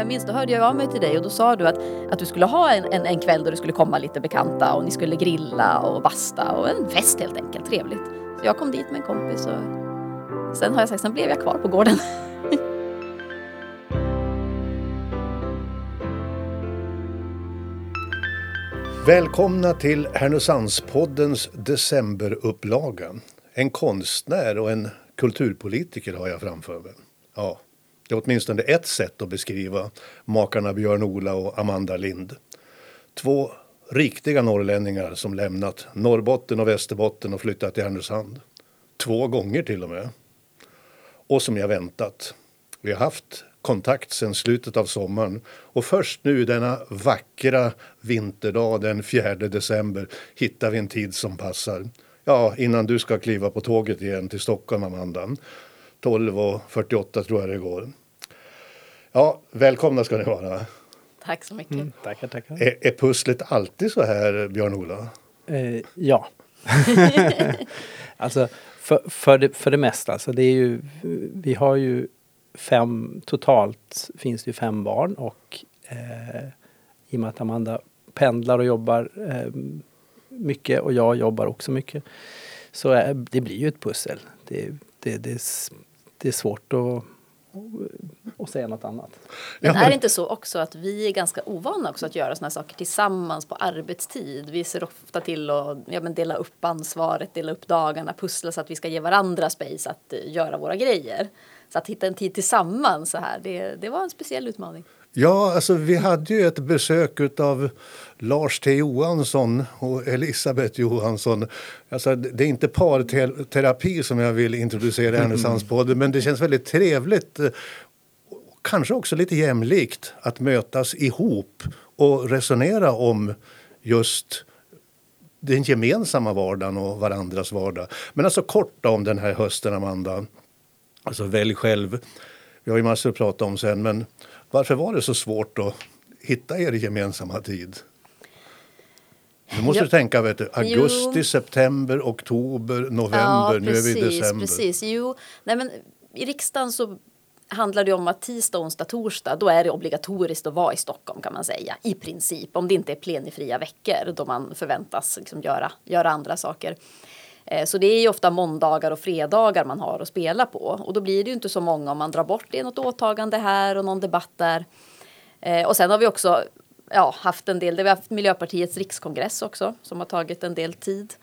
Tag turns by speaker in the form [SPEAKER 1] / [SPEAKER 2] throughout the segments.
[SPEAKER 1] Jag minns, då hörde jag av mig till dig och då sa du att, att du skulle ha en, en, en kväll då det skulle komma lite bekanta och ni skulle grilla och basta och en fest helt enkelt. Trevligt. Så jag kom dit med en kompis och sen har jag sagt, sen blev jag kvar på gården.
[SPEAKER 2] Välkomna till Härnösandspoddens decemberupplaga. En konstnär och en kulturpolitiker har jag framför mig. Ja, det är åtminstone ett sätt att beskriva makarna Björn-Ola och Amanda Lind. Två riktiga norrlänningar som lämnat Norrbotten och Västerbotten och flyttat till Härnösand. Två gånger till och med. Och som jag väntat. Vi har haft kontakt sedan slutet av sommaren och först nu denna vackra vinterdag den 4 december hittar vi en tid som passar. Ja, innan du ska kliva på tåget igen till Stockholm, Amanda. 12.48 tror jag det går. Ja, välkomna ska ni vara.
[SPEAKER 1] Tack så mycket. Mm,
[SPEAKER 3] tackar, tackar.
[SPEAKER 2] Är, är pusslet alltid så här, Björn-Ola?
[SPEAKER 3] Eh, ja. alltså, för, för, det, för det mesta. Alltså det är ju, vi har ju fem, totalt finns det ju fem barn och eh, i och med att Amanda pendlar och jobbar eh, mycket och jag jobbar också mycket. Så eh, det blir ju ett pussel. Det, det, det, det är svårt att och säga något annat.
[SPEAKER 1] Men är det inte så också att vi är ganska ovana också att göra sådana saker tillsammans på arbetstid? Vi ser ofta till att ja, men dela upp ansvaret, dela upp dagarna, pussla så att vi ska ge varandra space att uh, göra våra grejer. Så att hitta en tid tillsammans så här, det, det var en speciell utmaning.
[SPEAKER 2] Ja, alltså vi hade ju ett besök av Lars T Johansson och Elisabeth Johansson. Alltså, det är inte parterapi som jag vill introducera i Härnösandspodden men det känns väldigt trevligt kanske också lite jämlikt att mötas ihop och resonera om just den gemensamma vardagen och varandras vardag. Men alltså kort om den här hösten, Amanda. Alltså välj själv. Vi har ju massor att prata om sen, men varför var det så svårt att hitta er gemensamma tid? Nu måste ja. du tänka, vet du, augusti, jo. september, oktober, november, ja, nu är vi i december.
[SPEAKER 1] Precis, jo. Nej, men I riksdagen så handlar det om att tisdag, onsdag, torsdag då är det obligatoriskt att vara i Stockholm kan man säga i princip. Om det inte är plenifria veckor då man förväntas liksom göra, göra andra saker. Eh, så det är ju ofta måndagar och fredagar man har att spela på och då blir det ju inte så många om man drar bort det något åtagande här och någon debatt där. Eh, och sen har vi också ja, haft en del, det vi har haft Miljöpartiets rikskongress också som har tagit en del tid.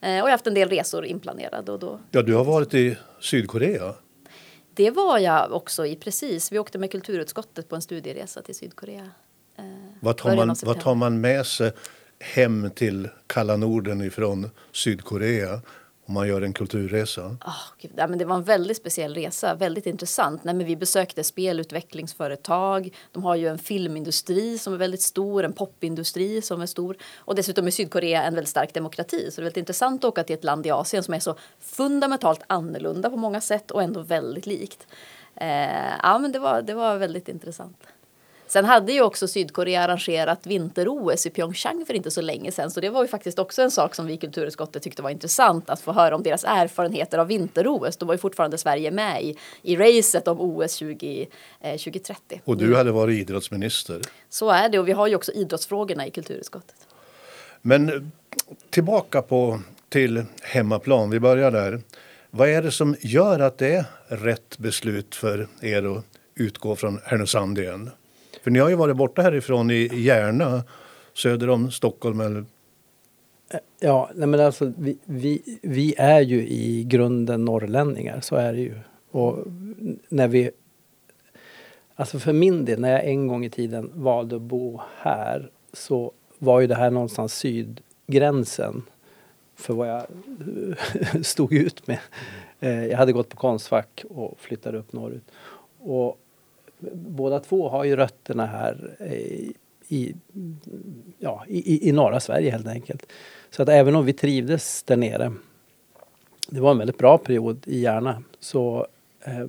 [SPEAKER 1] Eh, och jag har haft en del resor inplanerade. Och då...
[SPEAKER 2] Ja, du har varit i Sydkorea.
[SPEAKER 1] Det var jag också i precis. Vi åkte med kulturutskottet på en studieresa till Sydkorea.
[SPEAKER 2] vad, tar man, vad tar man med sig hem till kalla Norden ifrån Sydkorea om man gör en kulturresa?
[SPEAKER 1] Oh, Gud. Ja, men det var en väldigt speciell resa, väldigt intressant. Nej, men vi besökte spelutvecklingsföretag. De har ju en filmindustri som är väldigt stor, en popindustri som är stor. Och dessutom är Sydkorea en väldigt stark demokrati. Så det är väldigt intressant att åka till ett land i Asien som är så fundamentalt annorlunda på många sätt och ändå väldigt likt. Eh, ja, men det var, det var väldigt intressant. Sen hade ju också Sydkorea arrangerat vinter-OS i Pyeongchang för inte så länge sedan. Så det var ju faktiskt också en sak som vi i kulturutskottet tyckte var intressant att få höra om deras erfarenheter av vinter-OS. Då var ju fortfarande Sverige med i, i racet om OS 20, eh, 2030.
[SPEAKER 2] Och du hade varit idrottsminister.
[SPEAKER 1] Så är det och vi har ju också idrottsfrågorna i kulturutskottet.
[SPEAKER 2] Men eh, tillbaka på till hemmaplan, vi börjar där. Vad är det som gör att det är rätt beslut för er att utgå från Härnösand igen? För ni har ju varit borta härifrån i Järna, söder om Stockholm. Eller?
[SPEAKER 3] Eh, ja, nej men alltså vi, vi, vi är ju i grunden norrlänningar, så är det ju. Och när vi... Alltså för min del, när jag en gång i tiden valde att bo här så var ju det här någonstans sydgränsen för vad jag stod ut med. Eh, jag hade gått på Konstfack och flyttade upp norrut. Och båda två har ju rötterna här i, ja, i, i norra Sverige helt enkelt. Så att även om vi trivdes där nere, det var en väldigt bra period i Järna, så eh,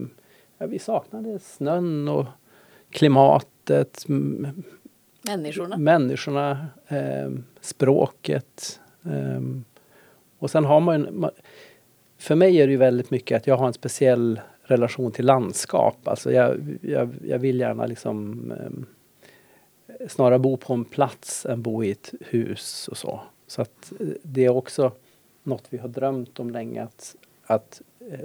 [SPEAKER 3] ja, vi saknade snön och klimatet,
[SPEAKER 1] människorna,
[SPEAKER 3] människorna eh, språket. Eh, och sen har man, för mig är det ju väldigt mycket att jag har en speciell relation till landskap. Alltså jag, jag, jag vill gärna liksom eh, snarare bo på en plats än bo i ett hus och så. Så att eh, det är också något vi har drömt om länge att, att eh,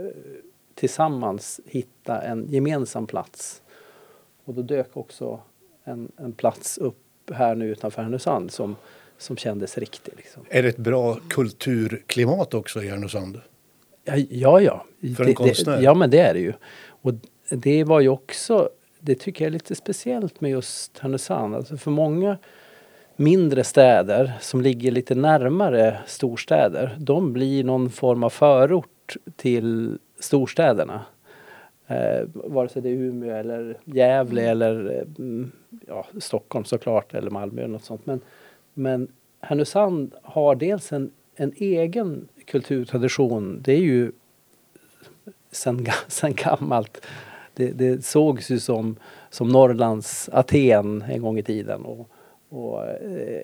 [SPEAKER 3] tillsammans hitta en gemensam plats. Och då dök också en, en plats upp här nu utanför Härnösand som, som kändes riktig. Liksom.
[SPEAKER 2] Är det ett bra kulturklimat också i Härnösand?
[SPEAKER 3] Ja, ja. ja.
[SPEAKER 2] För en konstnär?
[SPEAKER 3] Det, ja, men det är det ju. Och det var ju också, det tycker jag är lite speciellt med just Härnösand. Alltså för många mindre städer som ligger lite närmare storstäder, de blir någon form av förort till storstäderna. Eh, vare sig det är Umeå eller Gävle mm. eller mm, ja, Stockholm såklart eller Malmö eller något sånt. Men, men Härnösand har dels en, en egen kulturtradition. Det är ju sen, sen gammalt. Det, det sågs ju som, som Norrlands Aten en gång i tiden. Och, och, eh,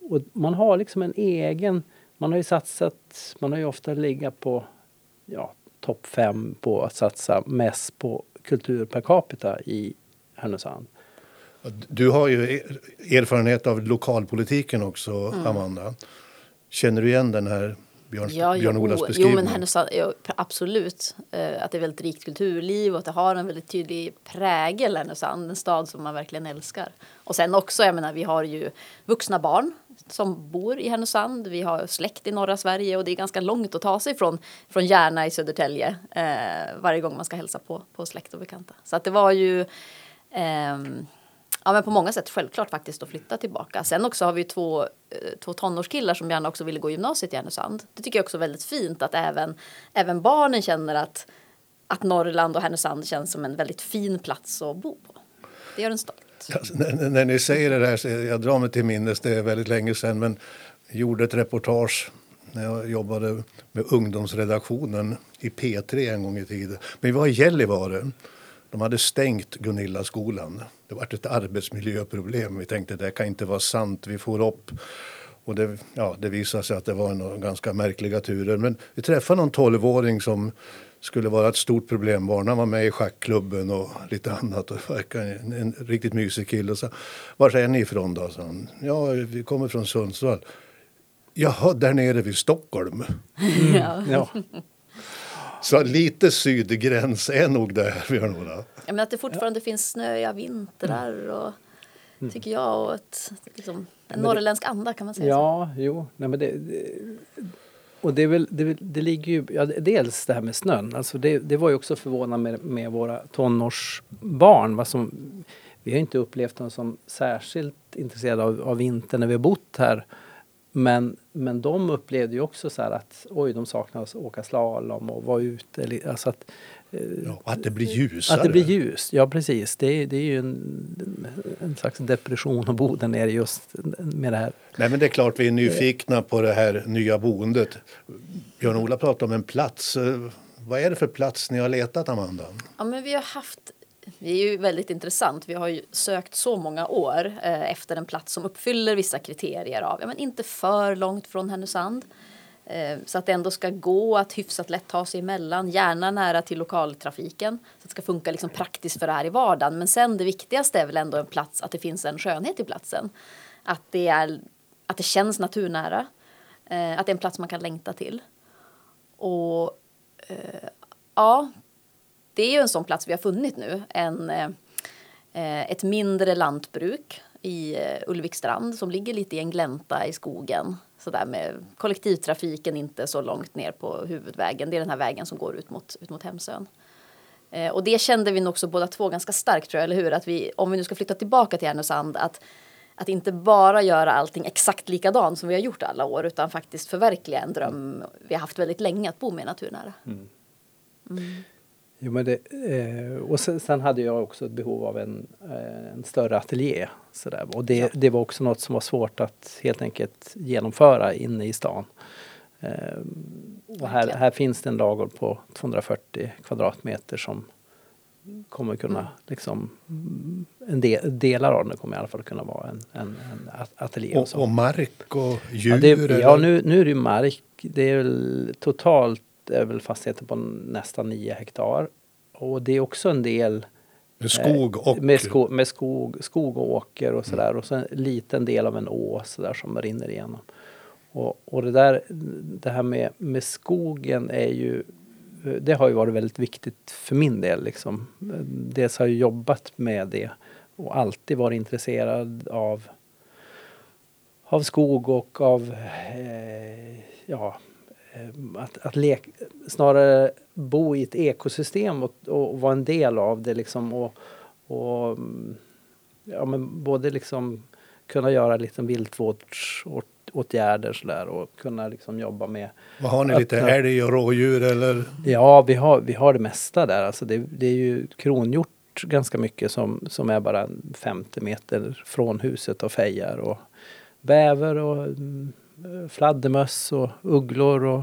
[SPEAKER 3] och man har liksom en egen, man har ju satsat, man har ju ofta legat på ja, topp fem på att satsa mest på kultur per capita i Härnösand.
[SPEAKER 2] Du har ju erfarenhet av lokalpolitiken också, mm. Amanda. Känner du igen den här Björn, ja, Björn-Olas beskrivning?
[SPEAKER 1] Jo, men Härnösand, ja, absolut. Eh, att det är väldigt rikt kulturliv och att det har en väldigt tydlig prägel, Härnösand. En stad som man verkligen älskar. Och sen också, jag menar, vi har ju vuxna barn som bor i Härnösand. Vi har släkt i norra Sverige och det är ganska långt att ta sig från, från Järna i Södertälje eh, varje gång man ska hälsa på, på släkt och bekanta. Så att det var ju eh, ja, men på många sätt självklart faktiskt att flytta tillbaka. Sen också har vi två, eh, två tonårskillar som gärna också ville gå gymnasiet i Härnösand. Det tycker jag också är väldigt fint att även, även barnen känner att, att Norrland och Härnösand känns som en väldigt fin plats att bo på. Det gör en stolt.
[SPEAKER 2] Alltså, när, när, ni säger det här så jag drar mig till minnes, det är väldigt länge sedan, men jag gjorde ett reportage när jag jobbade med ungdomsredaktionen i P3 en gång i tiden. Men vi var i Gällivare. De hade stängt Gunilla-skolan. Det var ett arbetsmiljöproblem. Vi tänkte det kan inte vara sant. Vi får upp och det, ja, det visade sig att det var några ganska märkliga turer. Men vi träffade någon tolvåring som skulle vara ett stort problembarn. Han var med i schackklubben och lite annat. Och en, en riktigt mysig kille. Så, var är ni ifrån då? Så han. Ja, vi kommer från Sundsvall. Jaha, där nere vid Stockholm.
[SPEAKER 1] Mm. Ja.
[SPEAKER 2] Så lite sydgräns är nog där, Björn-Ola.
[SPEAKER 1] Ja, men att det fortfarande ja. finns snöiga vintrar och mm. tycker jag och ett, liksom, en norrländsk anda kan man säga.
[SPEAKER 3] Ja, så. jo. Nej, men det, det, och det, är väl, det, det ligger ju, ja, dels det här med snön. Alltså det, det var ju också förvånande med, med våra tonårsbarn. Vad som, vi har inte upplevt dem som särskilt intresserade av, av vintern när vi har bott här. Men, men de upplevde ju också så att oj, de saknar att åka slalom och vara ute. Alltså att,
[SPEAKER 2] eh, ja, att det blir ljusare.
[SPEAKER 3] Att det blir ljust, ja precis. Det är, det är ju en, en slags depression att bo där nere just med det här.
[SPEAKER 2] Nej men det är klart vi är nyfikna på det här nya boendet. Björn-Ola pratade om en plats. Vad är det för plats ni har letat Amanda?
[SPEAKER 1] Ja men vi har haft det är ju väldigt intressant. Vi har ju sökt så många år eh, efter en plats som uppfyller vissa kriterier av, ja men inte för långt från Härnösand. Eh, så att det ändå ska gå att hyfsat lätt ta sig emellan, gärna nära till lokaltrafiken. Så att det ska funka liksom praktiskt för det här i vardagen. Men sen det viktigaste är väl ändå en plats, att det finns en skönhet i platsen. Att det, är, att det känns naturnära. Eh, att det är en plats man kan längta till. Och eh, ja, det är ju en sån plats vi har funnit nu. En, eh, ett mindre lantbruk i eh, Ulvikstrand som ligger lite i en glänta i skogen. Så där med kollektivtrafiken inte så långt ner på huvudvägen. Det är den här vägen som går ut mot, ut mot Hemsön. Eh, och det kände vi nog också båda två ganska starkt tror jag, eller hur? Att vi, om vi nu ska flytta tillbaka till Härnösand, att, att inte bara göra allting exakt likadant som vi har gjort alla år, utan faktiskt förverkliga en dröm vi har haft väldigt länge, att bo mer naturnära. Mm.
[SPEAKER 3] Mm. Jo, men det, eh, och sen, sen, hade jag också ett behov av en, eh, en större ateljé. Sådär. Och det, ja. det var också något som var svårt att helt enkelt genomföra inne i stan. Eh, och här, här finns det en lagård på 240 kvadratmeter som kommer kunna mm. liksom en del, delar av den kommer i alla fall kunna vara en, en, en ateljé.
[SPEAKER 2] Och, och, mark och djur?
[SPEAKER 3] Ja, det, ja nu, nu är det mark. Det är väl totalt det är väl fastigheter på nästan 9 hektar. och det är också en del
[SPEAKER 2] Med skog och...
[SPEAKER 3] med, sko, med skog, skog och åker och sådär. Och så en liten del av en å så där, som rinner igenom. Och, och det där, det här med, med skogen är ju det har ju varit väldigt viktigt för min del. Liksom. Dels har jag jobbat med det och alltid varit intresserad av, av skog och av eh, ja, eh, att, att lek, snarare bo i ett ekosystem och, och vara en del av det. Liksom, och, och ja, men både liksom kunna göra liksom viltvårdsåtgärder sådär och kunna liksom jobba med...
[SPEAKER 2] Vad har ni, lite älg och rådjur eller?
[SPEAKER 3] Ja, vi har, vi har det mesta där. Alltså det, det är ju kronhjort ganska mycket som, som är bara 50 meter från huset och fejar och bäver och mm, fladdermöss och ugglor och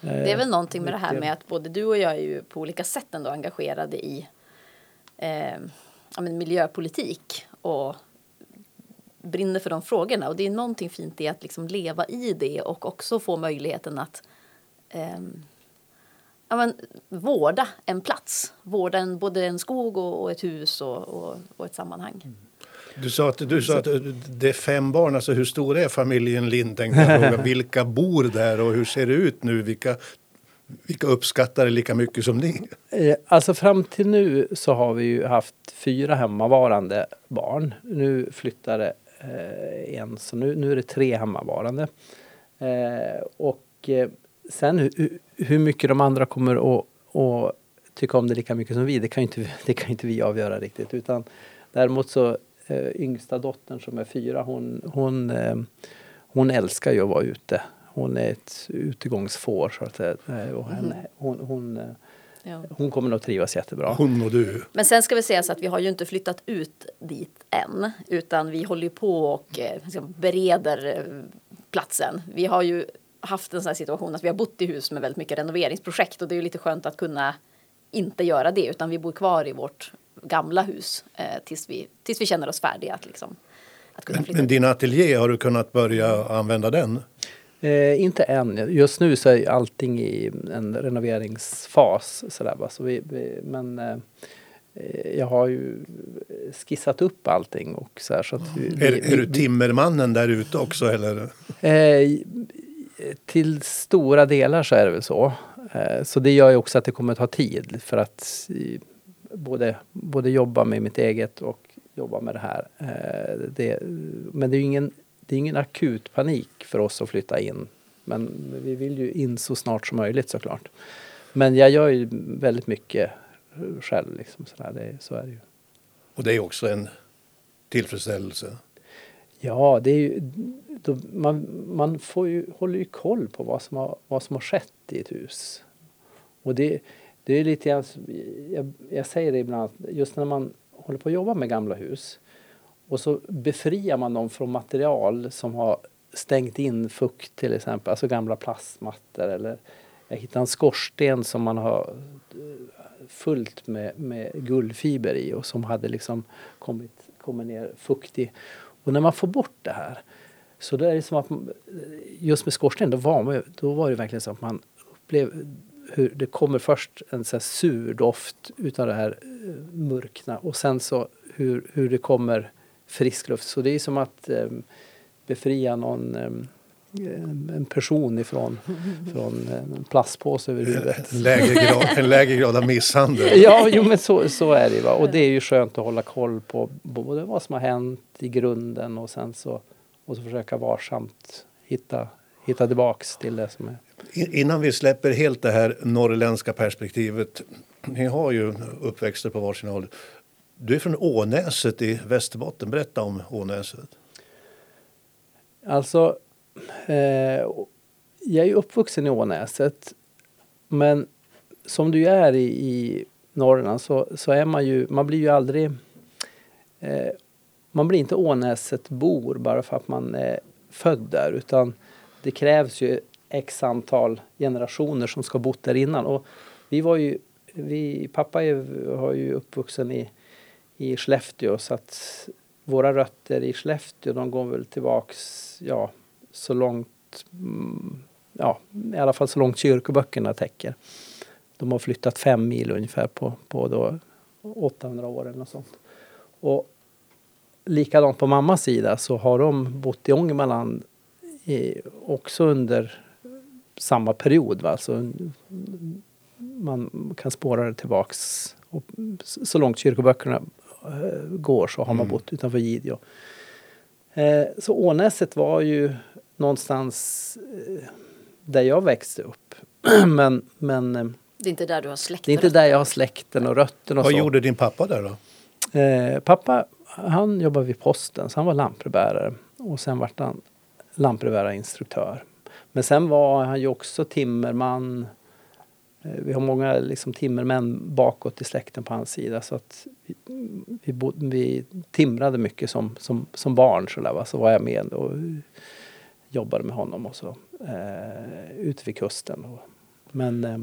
[SPEAKER 1] det är väl någonting med det här med att både du och jag är ju på olika sätt ändå engagerade i eh, ja, men miljöpolitik och brinner för de frågorna. Och det är någonting fint i att liksom leva i det och också få möjligheten att eh, ja, men, vårda en plats. Vårda en, både en skog och, och ett hus och, och, och, ett sammanhang. Mm.
[SPEAKER 2] Du sa, att, du sa att det är fem barn. Alltså hur stor är familjen Lind? Tänkte jag fråga. Vilka bor där och hur ser det ut nu? Vilka, vilka uppskattar det lika mycket som ni?
[SPEAKER 3] Eh, alltså fram till nu så har vi ju haft fyra hemmavarande barn. Nu flyttar det eh, en, så nu, nu är det tre hemmavarande. Eh, och eh, sen hur, hur mycket de andra kommer att, att tycka om det lika mycket som vi, det kan ju inte, det kan inte vi avgöra riktigt. Utan däremot så eh, yngsta dottern som är fyra, hon, hon, eh, hon älskar ju att vara ute. Hon är ett utegångsfår så att. Eh, och henne, mm. hon, hon, eh, ja. hon kommer nog trivas jättebra.
[SPEAKER 2] Hon och du.
[SPEAKER 1] Men sen ska vi säga så att vi har ju inte flyttat ut dit än. Utan vi håller på och eh, liksom bereder platsen. Vi har ju haft en sån här situation att vi har bott i hus med väldigt mycket renoveringsprojekt och det är ju lite skönt att kunna inte göra det utan vi bor kvar i vårt gamla hus eh, tills, vi, tills vi känner oss färdiga att, liksom, att
[SPEAKER 2] kunna flytta. Men, din ateljé, har du kunnat börja använda den?
[SPEAKER 3] Eh, inte än. Just nu så är allting i en renoveringsfas. Sådär, va? Så vi, vi men eh, jag har ju skissat upp allting. Och så, här, så att
[SPEAKER 2] vi, är, vi, är du timmermannen där ute också eller?
[SPEAKER 3] Eh, till stora delar så är det väl så. Eh, så det gör ju också att det kommer att ta tid för att både, både jobba med mitt eget och jobba med det här. Eh, det, men det är ingen, det är ingen akut panik för oss att flytta in. Men vi vill ju in så snart som möjligt såklart. Men jag gör ju väldigt mycket själv. Liksom, sådär. Det, så är det ju.
[SPEAKER 2] Och det är också en tillfredsställelse?
[SPEAKER 3] Ja, det är ju, då, man, man får ju, håller ju koll på vad som, har, vad som har skett i ett hus. Och det, det är lite grann, jag, jag säger det ibland, just när man håller på att jobba med gamla hus och så befriar man dem från material som har stängt in fukt till exempel, alltså gamla plastmattor eller jag hittade en skorsten som man har eh, fullt med, med guldfiber i och som hade liksom kommit, kommit ner fuktig. Och när man får bort det här så då är det som att eh, just med skorsten då var, man, då var det verkligen så att man upplevde hur det kommer först en så sur doft utav det här eh, mörkna och sen så hur, hur det kommer frisk luft. Så det är som att eh, befria någon eh, en person ifrån från en plastpåse över huvudet.
[SPEAKER 2] En lägre grad, en lägre grad av misshandel.
[SPEAKER 3] ja, jo, men så, så är det. Va? Och det är ju skönt att hålla koll på både vad som har hänt i grunden och sen så, och så försöka varsamt hitta, hitta tillbaks till det som är.
[SPEAKER 2] Innan vi släpper helt det här norrländska perspektivet. Ni har ju uppväxter på varsin håll. Du är från Ånäset i Västerbotten. Berätta om Ånäset.
[SPEAKER 3] Alltså, eh, jag är uppvuxen i Ånäset. Men som du är i, i Norrland så, så är man ju, man blir ju aldrig... Eh, man blir inte Ånäset-bor bara för att man är född där utan det krävs ju x antal generationer som ska ha bott där innan. Och vi var ju, vi, pappa är, har ju uppvuxen i, i Skellefteå så att våra rötter i Skellefteå de går väl tillbaks ja, så långt, mm, ja i alla fall så långt kyrkoböckerna täcker. de har flyttat fem mil ungefär på, på då 800 år eller något sånt. Och likadant på mammas sida så har de bott i Ångermanland i, också under samma period. Va? Alltså, man kan spåra det tillbaks och så långt kyrkoböckerna eh, går så har man
[SPEAKER 2] Mm.
[SPEAKER 3] bott utanför Gideå. Eh, så Ånäset var ju någonstans eh, där jag växte upp. men men eh,
[SPEAKER 1] Det är inte där du har släkt.
[SPEAKER 3] det är inte där jag har släkten och rötterna och
[SPEAKER 2] Vad
[SPEAKER 3] så.
[SPEAKER 2] gjorde din pappa där då?
[SPEAKER 3] Eh, pappa han jobbade vid posten så han var lantbrevbärare och sen vart han lantbrevbärarinstruktör. Men sen var han ju också timmerman. Eh, vi har många liksom, timmermän bakåt i släkten på hans sida så att vi, vi, bod, vi timrade mycket som, som, som barn så, där, va? så var jag med och jobbade med honom och så eh, ute vid kusten. Och, men, eh,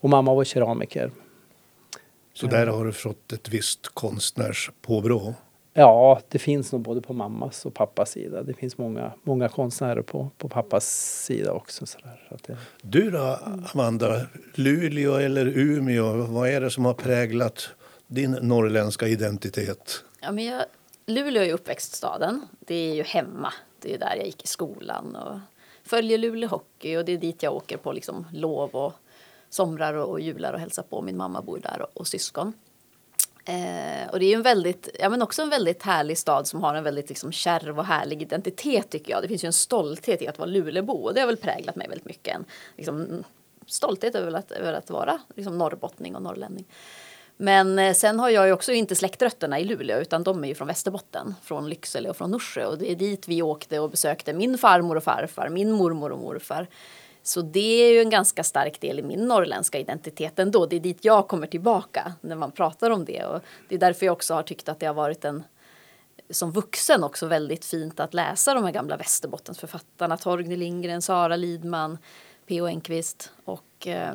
[SPEAKER 3] och mamma var keramiker.
[SPEAKER 2] Så där har du fått ett visst konstnärspåbrå.
[SPEAKER 3] Ja, det finns nog både på mammas och pappas sida. Det finns många, många konstnärer på, på pappas sida också. Så där. Så att det,
[SPEAKER 2] Du då, Amanda? Luleå eller Umeå? Vad är det som har präglat din norrländska identitet?
[SPEAKER 1] Ja, men jag, Luleå är ju uppväxtstaden. Det är ju hemma. Det är där jag gick i skolan och följer Luleå Hockey och det är dit jag åker på liksom lov och somrar och, och jular och hälsar på. Min mamma bor där och, och syskon. Eh, och det är ju en väldigt, ja men också en väldigt härlig stad som har en väldigt liksom kärv och härlig identitet tycker jag. Det finns ju en stolthet i att vara Lulebo och det har väl präglat mig väldigt mycket. En liksom, stolthet över att, över att vara liksom norrbottning och norrlänning. Men eh, sen har jag ju också inte släktrötterna i Luleå utan de är ju från Västerbotten, från Lycksele och från Norsjö och det är dit vi åkte och besökte min farmor och farfar, min mormor och morfar. Så det är ju en ganska stark del i min norrländska identitet ändå. Det är dit jag kommer tillbaka när man pratar om det och det är därför jag också har tyckt att det har varit en som vuxen också väldigt fint att läsa de här gamla Västerbottensförfattarna. Torgny Lindgren, Sara Lidman, P.O. Enquist och eh,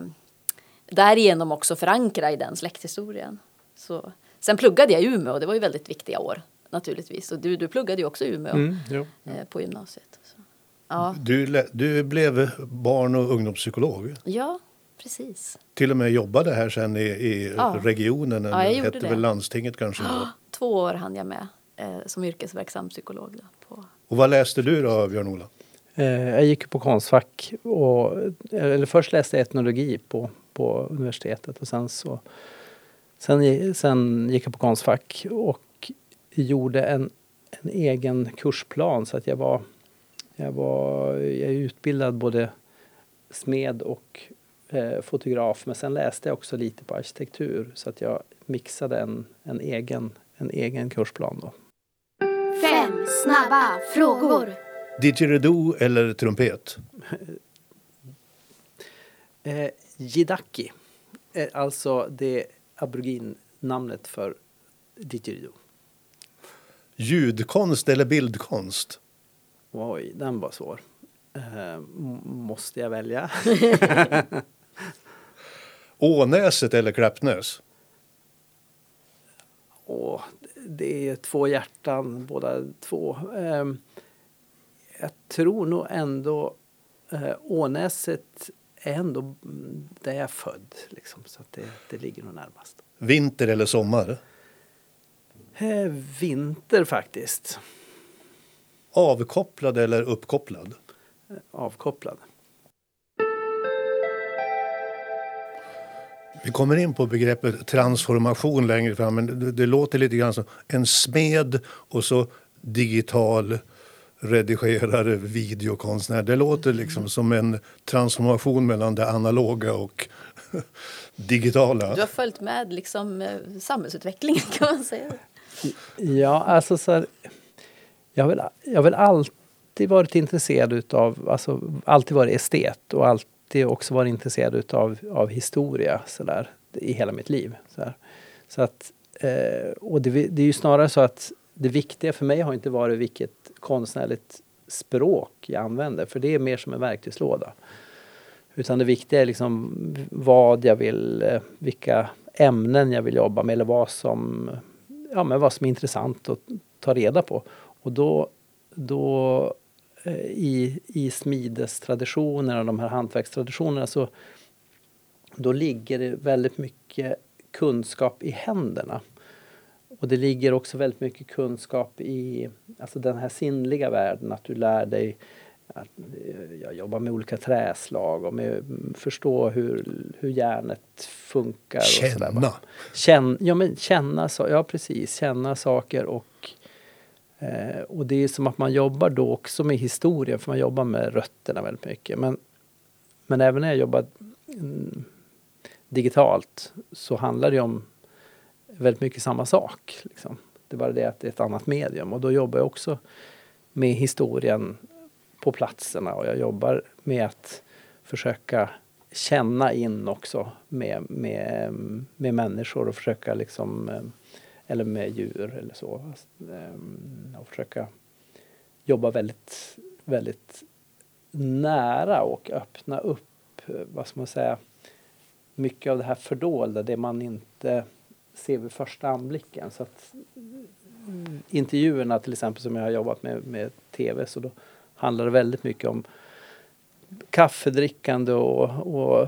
[SPEAKER 1] därigenom också förankra i den släkthistorien. Så, sen pluggade jag i Umeå och det var ju väldigt viktiga år naturligtvis. Och du, du pluggade ju också i Umeå
[SPEAKER 3] Mm, jo.
[SPEAKER 1] eh, på gymnasiet. Ja,
[SPEAKER 2] Du, du blev barn och ungdomspsykolog.
[SPEAKER 1] ja, precis.
[SPEAKER 2] Till och med jobbade här sen i, i
[SPEAKER 1] Ja.
[SPEAKER 2] regionen.
[SPEAKER 1] Ja, jag
[SPEAKER 2] eller hette
[SPEAKER 1] det.
[SPEAKER 2] väl landstinget kanske. då.
[SPEAKER 1] Två år hann jag med eh, som yrkesverksam psykolog. Då, på.
[SPEAKER 2] Och vad läste du då, Björn-Ola?
[SPEAKER 3] Eh, jag gick på Konstfack och eller först läste jag etnologi på, på universitetet och sen så sen, sen gick jag på Konstfack och gjorde en, en egen kursplan så att jag var jag var jag är utbildad både smed och eh, fotograf men sen läste jag också lite på arkitektur så att jag mixade en, en, egen, en egen kursplan då.
[SPEAKER 4] Fem snabba frågor.
[SPEAKER 2] Didgeridoo eller trumpet?
[SPEAKER 3] Eh, Jidaki, eh, alltså det aboriginnamnet för didgeridoo.
[SPEAKER 2] Ljudkonst eller bildkonst?
[SPEAKER 3] Oj, den var svår. Eh, måste jag välja?
[SPEAKER 2] Ånäset eller Klappnäs?
[SPEAKER 3] Åh, det är två hjärtan båda två. Eh, jag tror nog ändå eh, Ånäset är ändå där jag är född. Liksom, så det, det ligger nog närmast.
[SPEAKER 2] Vinter eller sommar?
[SPEAKER 3] Eh, vinter faktiskt.
[SPEAKER 2] Avkopplad eller uppkopplad?
[SPEAKER 3] Avkopplad.
[SPEAKER 2] Vi kommer in på begreppet transformation längre fram, men det, det låter lite grann som en smed och så digital redigerare, videokonstnär. Det låter liksom som en transformation mellan det analoga och digitala.
[SPEAKER 1] Du har följt med liksom, eh, samhällsutvecklingen kan man säga.
[SPEAKER 3] Ja, alltså så här, jag har väl, jag har väl alltid varit intresserad utav, alltså alltid varit estet och alltid också varit intresserad utav av historia så där, i hela mitt liv. Så, så att, eh, och det, det är ju snarare så att det viktiga för mig har inte varit vilket konstnärligt språk jag använder, för det är mer som en verktygslåda. Utan det viktiga är liksom vad jag vill, eh, vilka ämnen jag vill jobba med eller vad som, ja, men vad som är intressant att ta reda på. Och då, då eh, i, i smidestraditionerna, de här hantverkstraditionerna så då ligger det väldigt mycket kunskap i händerna. Och det ligger också väldigt mycket kunskap i alltså den här sinnliga världen, att du lär dig att jag jobbar med olika träslag och med förstå hur, hur järnet funkar.
[SPEAKER 2] Känna!
[SPEAKER 3] Och. Känn, ja, men känna, ja precis, känna saker och eh, och det är som att man jobbar då också med historien, för man jobbar med rötterna väldigt mycket. Men, men även när jag jobbar mm, digitalt så handlar det om väldigt mycket samma sak. Liksom. Det är bara det att det är ett annat medium och då jobbar jag också med historien på platserna och jag jobbar med att försöka känna in också med, med, med människor och försöka liksom eh, eller med djur eller så. Ehm, och försöka jobba väldigt, väldigt nära och öppna upp, eh, vad ska man säga, mycket av det här fördolda, det man inte ser vid första anblicken. Så att mm, intervjuerna till exempel som jag har jobbat med med tv så då handlar det väldigt mycket om kaffedrickande och, och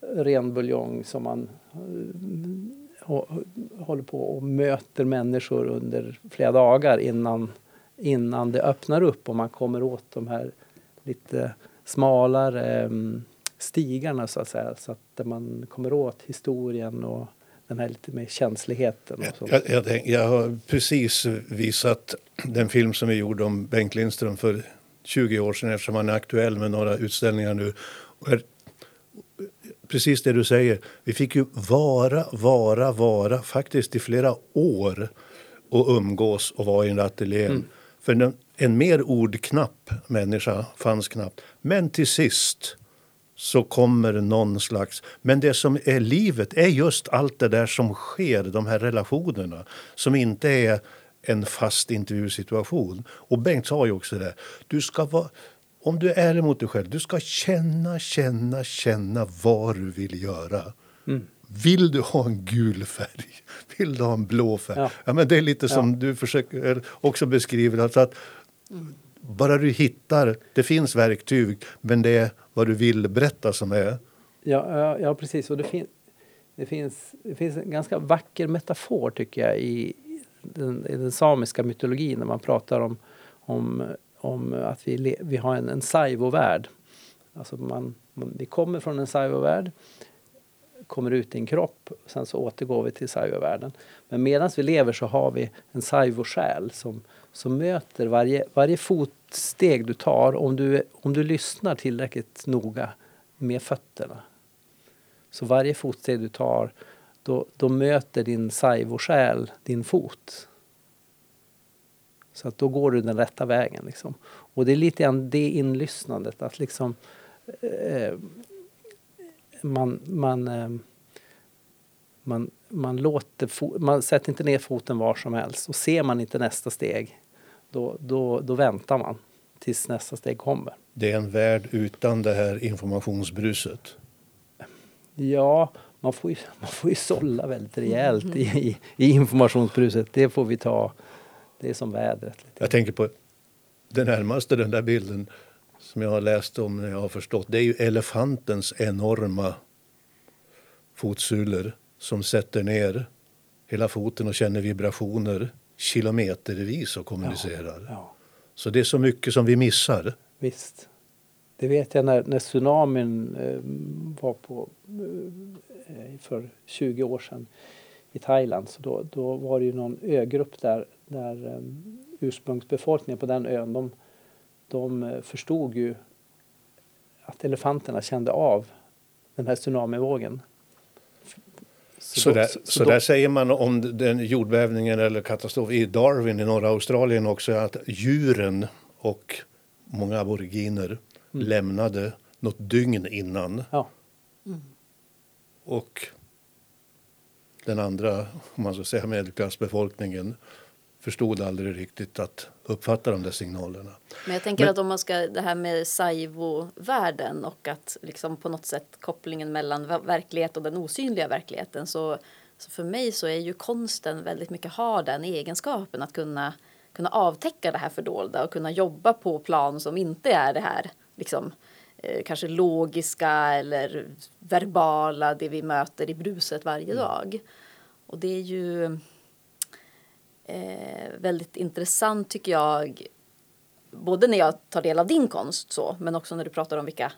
[SPEAKER 3] ren buljong som man eh, håller på och möter människor under flera dagar innan, innan det öppnar upp och man kommer åt de här lite smalare mm, stigarna så att säga. Så att man kommer åt historien och den här lite mer känsligheten. Och så.
[SPEAKER 2] Jag, jag, jag, har precis visat den film som vi gjorde om Bengt Lindström för 20 år sedan eftersom han är aktuell med några utställningar nu. Precis det du säger, vi fick ju vara, vara, vara faktiskt i flera år och umgås och vara i en ateljé. Mm. För en, en mer ordknapp människa fanns knappt. Men till sist så kommer någon slags... Men det som är livet är just allt det där som sker, de här relationerna som inte är en fast intervjusituation. Och Bengt sa ju också det. Du ska vara, om du är ärlig mot dig själv, du ska känna, känna, känna vad du vill göra. Mm. Vill du ha en gul färg? Vill du ha en blå färg? Ja. ja men det är lite som ja. du försöker också beskriva. Alltså att. Bara du hittar, det finns verktyg, men det är vad du vill berätta som är.
[SPEAKER 3] Ja, ja, ja precis. Och det, fin det, finns, det finns en ganska vacker metafor tycker jag i, den, i den samiska mytologin när man pratar om, om, om att vi, vi har en, en saivovärld. Alltså man, man, vi kommer från en saivovärld, kommer ut i en kropp, sen så återgår vi till saivovärlden. Men medan vi lever så har vi en saivosjäl som, som möter varje, varje fotsteg du tar om du, om du lyssnar tillräckligt noga med fötterna. Så varje fotsteg du tar då, då möter din saivosjäl din fot. Så att då går du den rätta vägen. Liksom. Och det är lite grann det inlyssnandet, att liksom eh, man, man, eh, man, man, låter man sätter inte ner foten var som helst och ser man inte nästa steg då, då, då väntar man tills nästa steg kommer.
[SPEAKER 2] Det är en värld utan det här informationsbruset?
[SPEAKER 3] Ja, man får ju, man får ju sålla väldigt rejält i, i, informationsbruset. Det får vi ta. Det är som vädret. Lite.
[SPEAKER 2] Jag tänker på det närmaste den där bilden som jag har läst om när jag har förstått. Det är ju elefantens enorma fotsulor som sätter ner hela foten och känner vibrationer kilometervis och kommunicerar. Ja, ja. Så det är så mycket som vi missar.
[SPEAKER 3] Visst. Det vet jag när, när tsunamin eh, var på eh, för 20 år sedan i Thailand. Så då, då var det ju någon ögrupp där, där eh, ursprungsbefolkningen på den ön de, de eh, förstod ju att elefanterna kände av den här tsunamivågen.
[SPEAKER 2] Så, så, där, så, så där säger man om den jordbävningen eller katastrof i Darwin i norra Australien också att djuren och många aboriginer mm. lämnade något dygn innan. Ja. Mm. Och den andra, om man ska säga medelklassbefolkningen förstod aldrig riktigt att uppfatta de där signalerna.
[SPEAKER 1] Men jag tänker Men, att om man ska det här med Saivo-världen och att liksom på något sätt kopplingen mellan verklighet och den osynliga verkligheten så, så för mig så är ju konsten väldigt mycket har den egenskapen att kunna kunna avtäcka det här fördolda och kunna jobba på plan som inte är det här liksom eh, kanske logiska eller verbala, det vi möter i bruset varje dag. Och det är ju eh, väldigt intressant tycker jag. Både när jag tar del av din konst så, men också när du pratar om vilka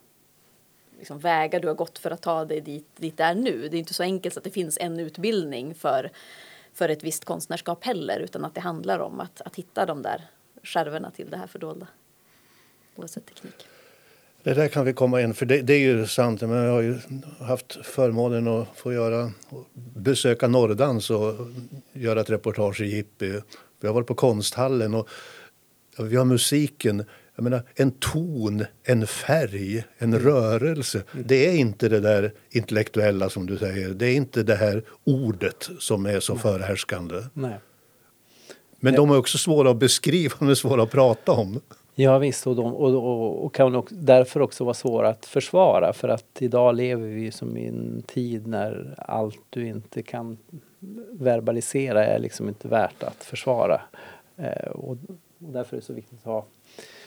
[SPEAKER 1] liksom, vägar du har gått för att ta dig dit, dit det är nu. Det är inte så enkelt att det finns en utbildning för, för ett visst konstnärskap heller, utan att det handlar om att, att hitta de där skärvorna till det här fördolda. Oavsett teknik.
[SPEAKER 2] Det där kan vi komma in, för det, det är ju sant. Men jag har ju haft förmånen att få göra, besöka Norrdans och göra ett reportage i Jippi. Vi har varit på konsthallen och vi har musiken. Jag menar, en ton, en färg, en rörelse. Det är inte det där intellektuella som du säger. Det är inte det här ordet som är så förhärskande.
[SPEAKER 3] Nej.
[SPEAKER 2] Men de är också svåra att beskriva, de är svåra att prata om.
[SPEAKER 3] Ja visst, och, de, och, och, och kan också, därför också vara svåra att försvara för att idag lever vi som i en tid när allt du inte kan verbalisera är liksom inte värt att försvara. Eh, och, och därför är det så viktigt att ha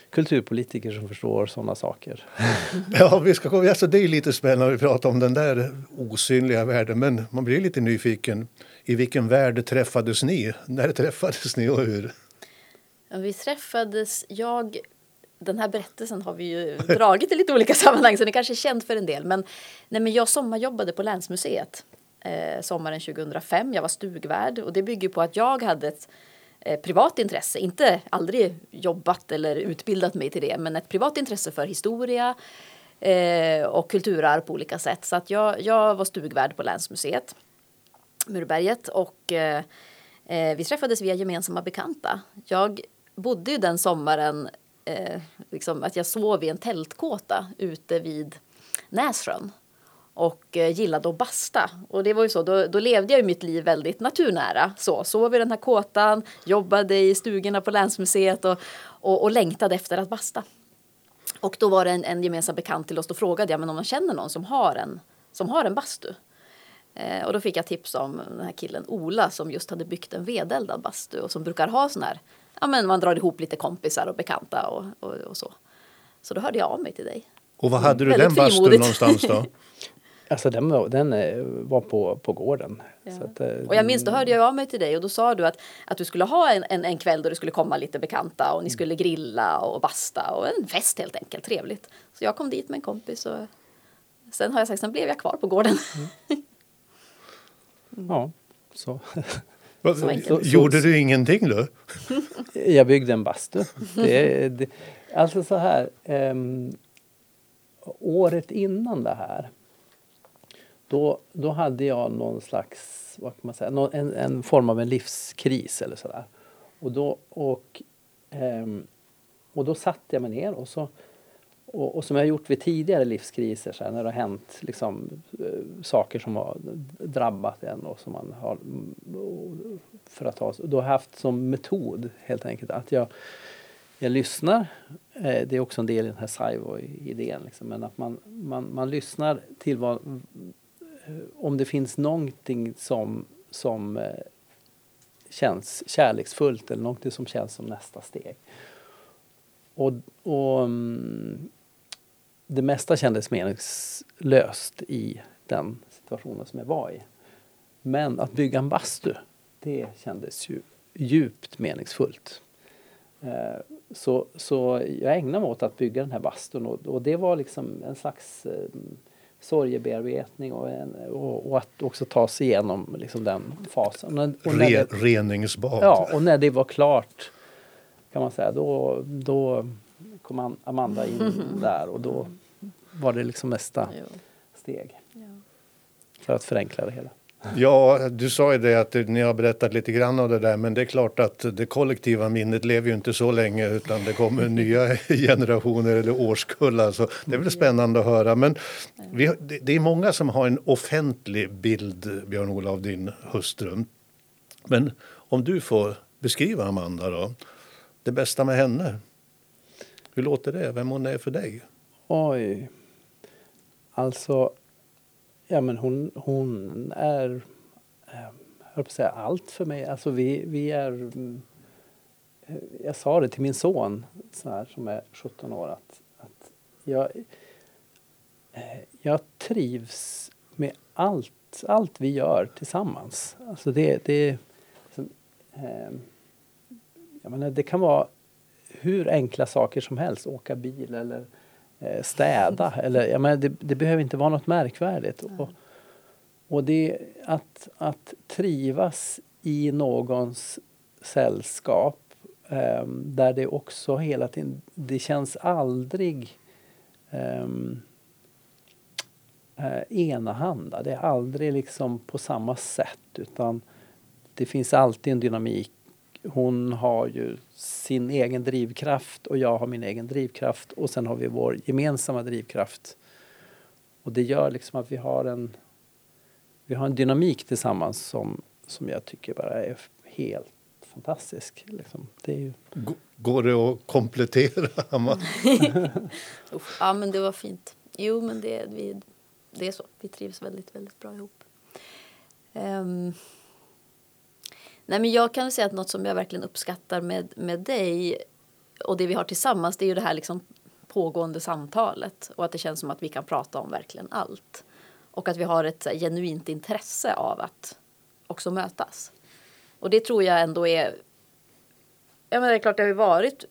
[SPEAKER 3] kulturpolitiker som förstår sådana saker.
[SPEAKER 2] Ja, vi ska. Alltså, det är lite spännande att prata om den där osynliga världen, men man blir lite nyfiken. I vilken värld träffades ni? När träffades ni och hur?
[SPEAKER 1] Vi träffades, jag, den här berättelsen har vi ju dragit i lite olika sammanhang så den kanske är känd för en del. Men, nej, men jag sommarjobbade på Länsmuseet eh, sommaren 2005. Jag var stugvärd och det bygger på att jag hade ett eh, privat intresse, inte aldrig jobbat eller utbildat mig till det, men ett privat intresse för historia eh, och kulturarv på olika sätt. Så att jag, jag var stugvärd på Länsmuseet, Murberget och eh, eh vi träffades via gemensamma bekanta. Jag bodde ju den sommaren eh, liksom att jag sov i en tältkåta ute vid Nässjön. och eh, gillade att basta. Och det var ju så, då, då levde jag ju mitt liv väldigt naturnära. Så, sov i den här kåtan, jobbade i stugorna på Länsmuseet och, och, och längtade efter att basta. Och då var det en, en gemensam bekant till oss, då frågade jag men om man känner någon som har en, som har en bastu. Eh, och då fick jag tips om den här killen Ola som just hade byggt en vedeldad bastu och som brukar ha sån här, ja men man drar ihop lite kompisar och bekanta och, och, och så. Så då hörde jag av mig till dig.
[SPEAKER 2] Och var hade du den bastun någonstans då?
[SPEAKER 3] Alltså den var, den eh, var på, på gården. Så att, eh,
[SPEAKER 1] Och jag minns, då hörde jag av mig till dig och då sa du att, att du skulle ha en, en, en kväll då det skulle komma lite bekanta och ni skulle grilla och basta och en fest helt enkelt, trevligt. Så jag kom dit med en kompis och sen har jag sagt, sen blev jag kvar på gården.
[SPEAKER 3] Ja, så.
[SPEAKER 2] Vad-
[SPEAKER 1] Så.
[SPEAKER 2] Gjorde du ingenting då?
[SPEAKER 3] Jag byggde en bastu. Det, det, alltså så här. ehm, året innan det här. Då, då hade jag någon slags, vad kan man säga, någon, en, en form av en livskris eller sådär. Och då, och, ehm, och då satte jag mig ner och så och, och som jag har gjort vid tidigare livskriser, så här, när det har hänt liksom, eh, saker som har drabbat en och som man har mm, för att ta Då har jag haft som metod helt enkelt att jag, jag lyssnar. Eh, det är också en del i den här Saivo-idén. Liksom, men att man, man, man lyssnar till vad, eh, om det finns någonting som, som känns kärleksfullt eller någonting som känns som nästa steg. Och, och mm, det mesta kändes meningslöst i den situationen som jag var i. Men att bygga en bastu, det kändes ju djupt meningsfullt. Eh, Så, så jag ägnade mig åt att bygga den här bastun och, och det var liksom en slags eh, sorgebearbetning och, en, och, och att också ta sig igenom liksom den fasen. Och och när
[SPEAKER 2] Re,
[SPEAKER 3] det-
[SPEAKER 2] reningsbad.
[SPEAKER 3] Ja, och när det var klart kan man säga, då, då kom An- Amanda in där och då var det liksom nästa
[SPEAKER 1] Jo.
[SPEAKER 3] steg
[SPEAKER 1] Ja.
[SPEAKER 3] för att förenkla det hela.
[SPEAKER 2] Ja, du sa ju det att ni har berättat lite grann av det där, men det är klart att det kollektiva minnet lever ju inte så länge utan det kommer nya generationer eller årskullar. Så det är väl spännande att höra. Men vi, det är många som har en offentlig bild, Björn-Ola, av din hustru. Men om du får beskriva Amanda då, det bästa med henne. Hur låter det? Vem hon är för dig?
[SPEAKER 3] Oj. Alltså, ja men hon, hon är, jag höll på att säga allt för mig. Alltså vi, vi är, eh, jag sa det till min son så här, som är 17 år att, att jag, eh, jag trivs med allt, allt vi gör tillsammans. Alltså det, det, som, eh, jag menar, det kan vara hur enkla saker som helst, åka bil eller städa. Eller, jag menar, det, det, behöver inte vara något märkvärdigt. Och, och det att, att trivas i någons sällskap eh, där det också hela tiden, det känns aldrig um, eh, enahanda. Det är aldrig liksom på samma sätt utan det finns alltid en dynamik. Hon har ju sin egen drivkraft och jag har min egen drivkraft och sen har vi vår gemensamma drivkraft. Och det gör liksom att vi har en, vi har en dynamik tillsammans som, som jag tycker bara är helt fantastisk. Liksom. Det är ju...
[SPEAKER 2] Går det att komplettera, Amma?
[SPEAKER 1] ja, men det var fint. Jo, men det, vi, det är så. Vi trivs väldigt, väldigt bra ihop. Um, nej, men jag kan säga att något som jag verkligen uppskattar med, med dig och det vi har tillsammans, det är ju det här liksom pågående samtalet och att det känns som att vi kan prata om verkligen allt. Och att vi har ett här, genuint intresse av att också mötas. Och det tror jag ändå är... Ja, men det är klart, det har ju varit...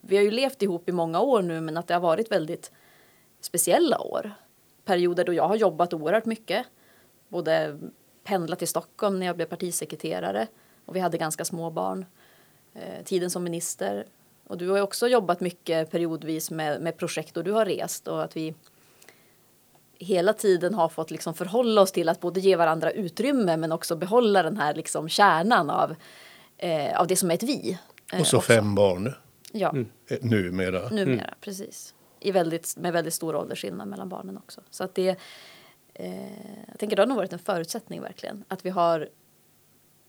[SPEAKER 1] Vi har ju levt ihop i många år nu, men att det har varit väldigt speciella år perioder då jag har jobbat oerhört mycket. Både pendlat till Stockholm när jag blev partisekreterare och vi hade ganska små barn. Eh, tiden som minister. Och du har också jobbat mycket periodvis med, med projekt och du har rest och att vi hela tiden har fått liksom förhålla oss till att både ge varandra utrymme men också behålla den här liksom kärnan av, eh, av det som är ett vi.
[SPEAKER 2] Eh, och så också. fem barn.
[SPEAKER 1] Ja. Mm.
[SPEAKER 2] Numera.
[SPEAKER 1] Numera, mm. precis i väldigt, med väldigt stor åldersskillnad mellan barnen också. Så att det, eh, jag tänker det har nog varit en förutsättning verkligen. Att vi har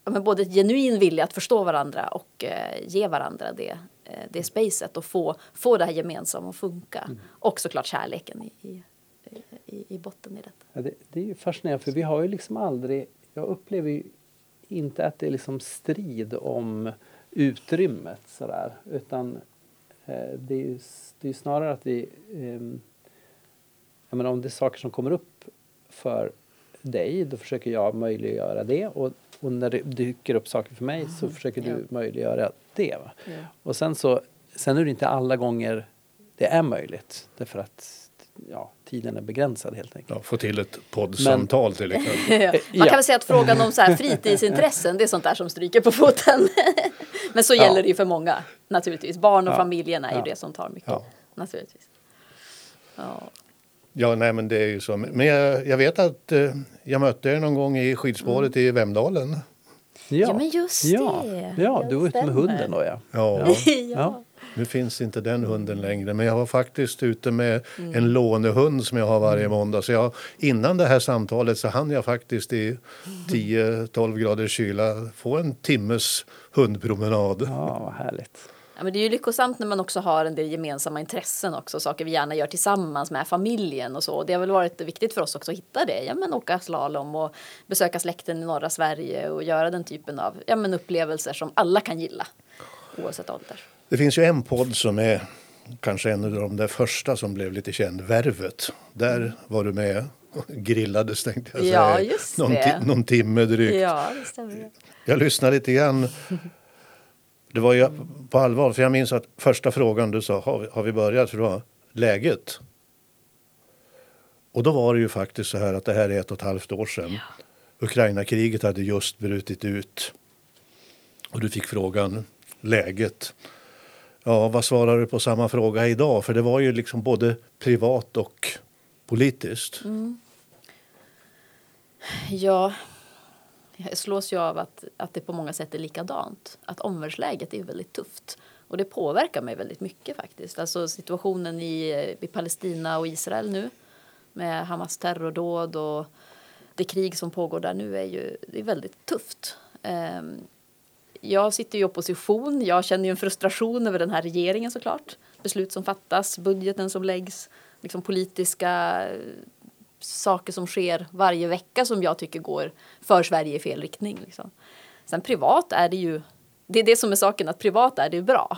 [SPEAKER 1] ja, men både ett genuin vilja att förstå varandra och eh, ge varandra det, eh, det spacet och få, få det här gemensamma att funka. Mm. Och såklart kärleken i, i, i, i botten i detta.
[SPEAKER 3] Ja, det, det är ju fascinerande för vi har ju liksom aldrig, jag upplever ju inte att det är liksom strid om utrymmet sådär utan Eh, det är ju det är snarare att vi... Ehm, jag menar, om det är saker som kommer upp för dig, då försöker jag möjliggöra det. Och, och när det dyker upp saker för mig så mm. försöker du möjliggöra det. Ja. Och sen så, sen är det inte alla gånger det är möjligt. Därför att ja, tiden är begränsad helt enkelt.
[SPEAKER 2] Ja, få till ett poddsamtal till exempel.
[SPEAKER 1] ja. Man kan väl säga att frågan om så här fritidsintressen, det är sånt där som stryker på foten. Men så gäller ja. det ju för många naturligtvis. Barn och ja. familjen är ju det som tar mycket. Naturligtvis.
[SPEAKER 2] Ja. Ja, nej men det är ju så. Men jag, jag vet att eh, jag mötte er någon gång i skidspåret mm. i Vemdalen.
[SPEAKER 1] Ja. ja, men just det.
[SPEAKER 3] Ja, ja du var ute med hunden då ja.
[SPEAKER 2] Ja. ja. Nu finns inte den hunden längre, men jag var faktiskt ute med mm. en lånehund som jag har varje mm. måndag. Så jag, innan det här samtalet så hann jag faktiskt i 10-12 graders kyla få en timmes hundpromenad.
[SPEAKER 3] Ja, vad härligt.
[SPEAKER 1] Ja, men det är ju lyckosamt när man också har en del gemensamma intressen också, saker vi gärna gör tillsammans med familjen och så. Det har väl varit viktigt för oss också att hitta det. Ja, men åka slalom och besöka släkten i norra Sverige och göra den typen av ja, men upplevelser som alla kan gilla oavsett ålder.
[SPEAKER 2] Det finns ju en podd som är kanske en av de där första som blev lite känd, Värvet. Där var du med grillades tänkte jag säga.
[SPEAKER 1] Ja, just
[SPEAKER 2] någon,
[SPEAKER 1] det.
[SPEAKER 2] någon timme drygt.
[SPEAKER 1] Ja.
[SPEAKER 2] Jag lyssnade lite grann. Det var ju på allvar, för jag minns att första frågan du sa, har vi, har vi börjat? För det var läget. Och då var det ju faktiskt så här att det här är ett och ett halvt år sedan. Ja. Ukraina-kriget hade just brutit ut. Och du fick frågan läget. Ja, vad svarar du på samma fråga idag? För det var ju liksom både privat och politiskt. Mm.
[SPEAKER 1] Ja, jag slås ju av att, att det på många sätt är likadant. Att omvärldsläget är väldigt tufft. Och det påverkar mig väldigt mycket faktiskt. Alltså situationen i, i Palestina och Israel nu med Hamas terrordåd och det krig som pågår där nu är ju det är väldigt tufft. Ehm, jag sitter i opposition. Jag känner ju en frustration över den här regeringen såklart. Beslut som fattas, budgeten som läggs, liksom politiska saker som sker varje vecka som jag tycker går för Sverige i fel riktning. Liksom. Sen privat är det ju, det är det som är saken, att privat är det bra.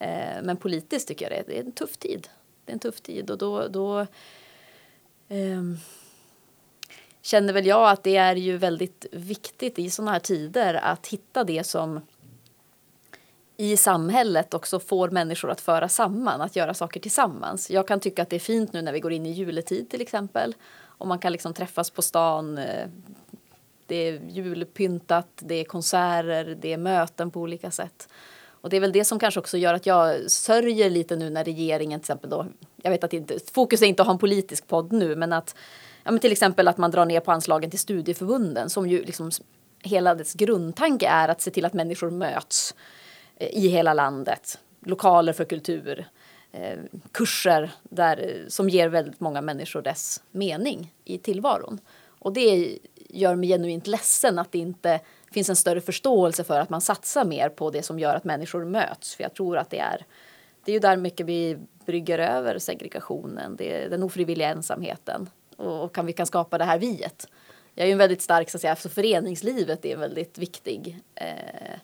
[SPEAKER 1] Eh, men politiskt tycker jag det är, det är en tuff tid. Det är en tuff tid och då, då eh, känner väl jag att det är ju väldigt viktigt i sådana här tider att hitta det som i samhället också får människor att föra samman, att göra saker tillsammans. Jag kan tycka att det är fint nu när vi går in i juletid till exempel. Och man kan liksom träffas på stan. Eh, det är julpyntat, det är konserter, det är möten på olika sätt. Och det är väl det som kanske också gör att jag sörjer lite nu när regeringen till exempel då, jag vet att inte, fokus är inte att ha en politisk podd nu, men att ja, men till exempel att man drar ner på anslagen till studieförbunden som ju liksom hela dess grundtanke är att se till att människor möts i hela landet. Lokaler för kultur, eh, kurser där, som ger väldigt många människor dess mening i tillvaron. Och det gör mig genuint ledsen att det inte finns en större förståelse för att man satsar mer på det som gör att människor möts. För jag tror att det är, det är ju där mycket vi brygger över segregationen, det är den ofrivilliga ensamheten och, och kan vi kan skapa det här viet. Jag är ju en väldigt stark, så att säga, alltså föreningslivet är en väldigt viktig eh,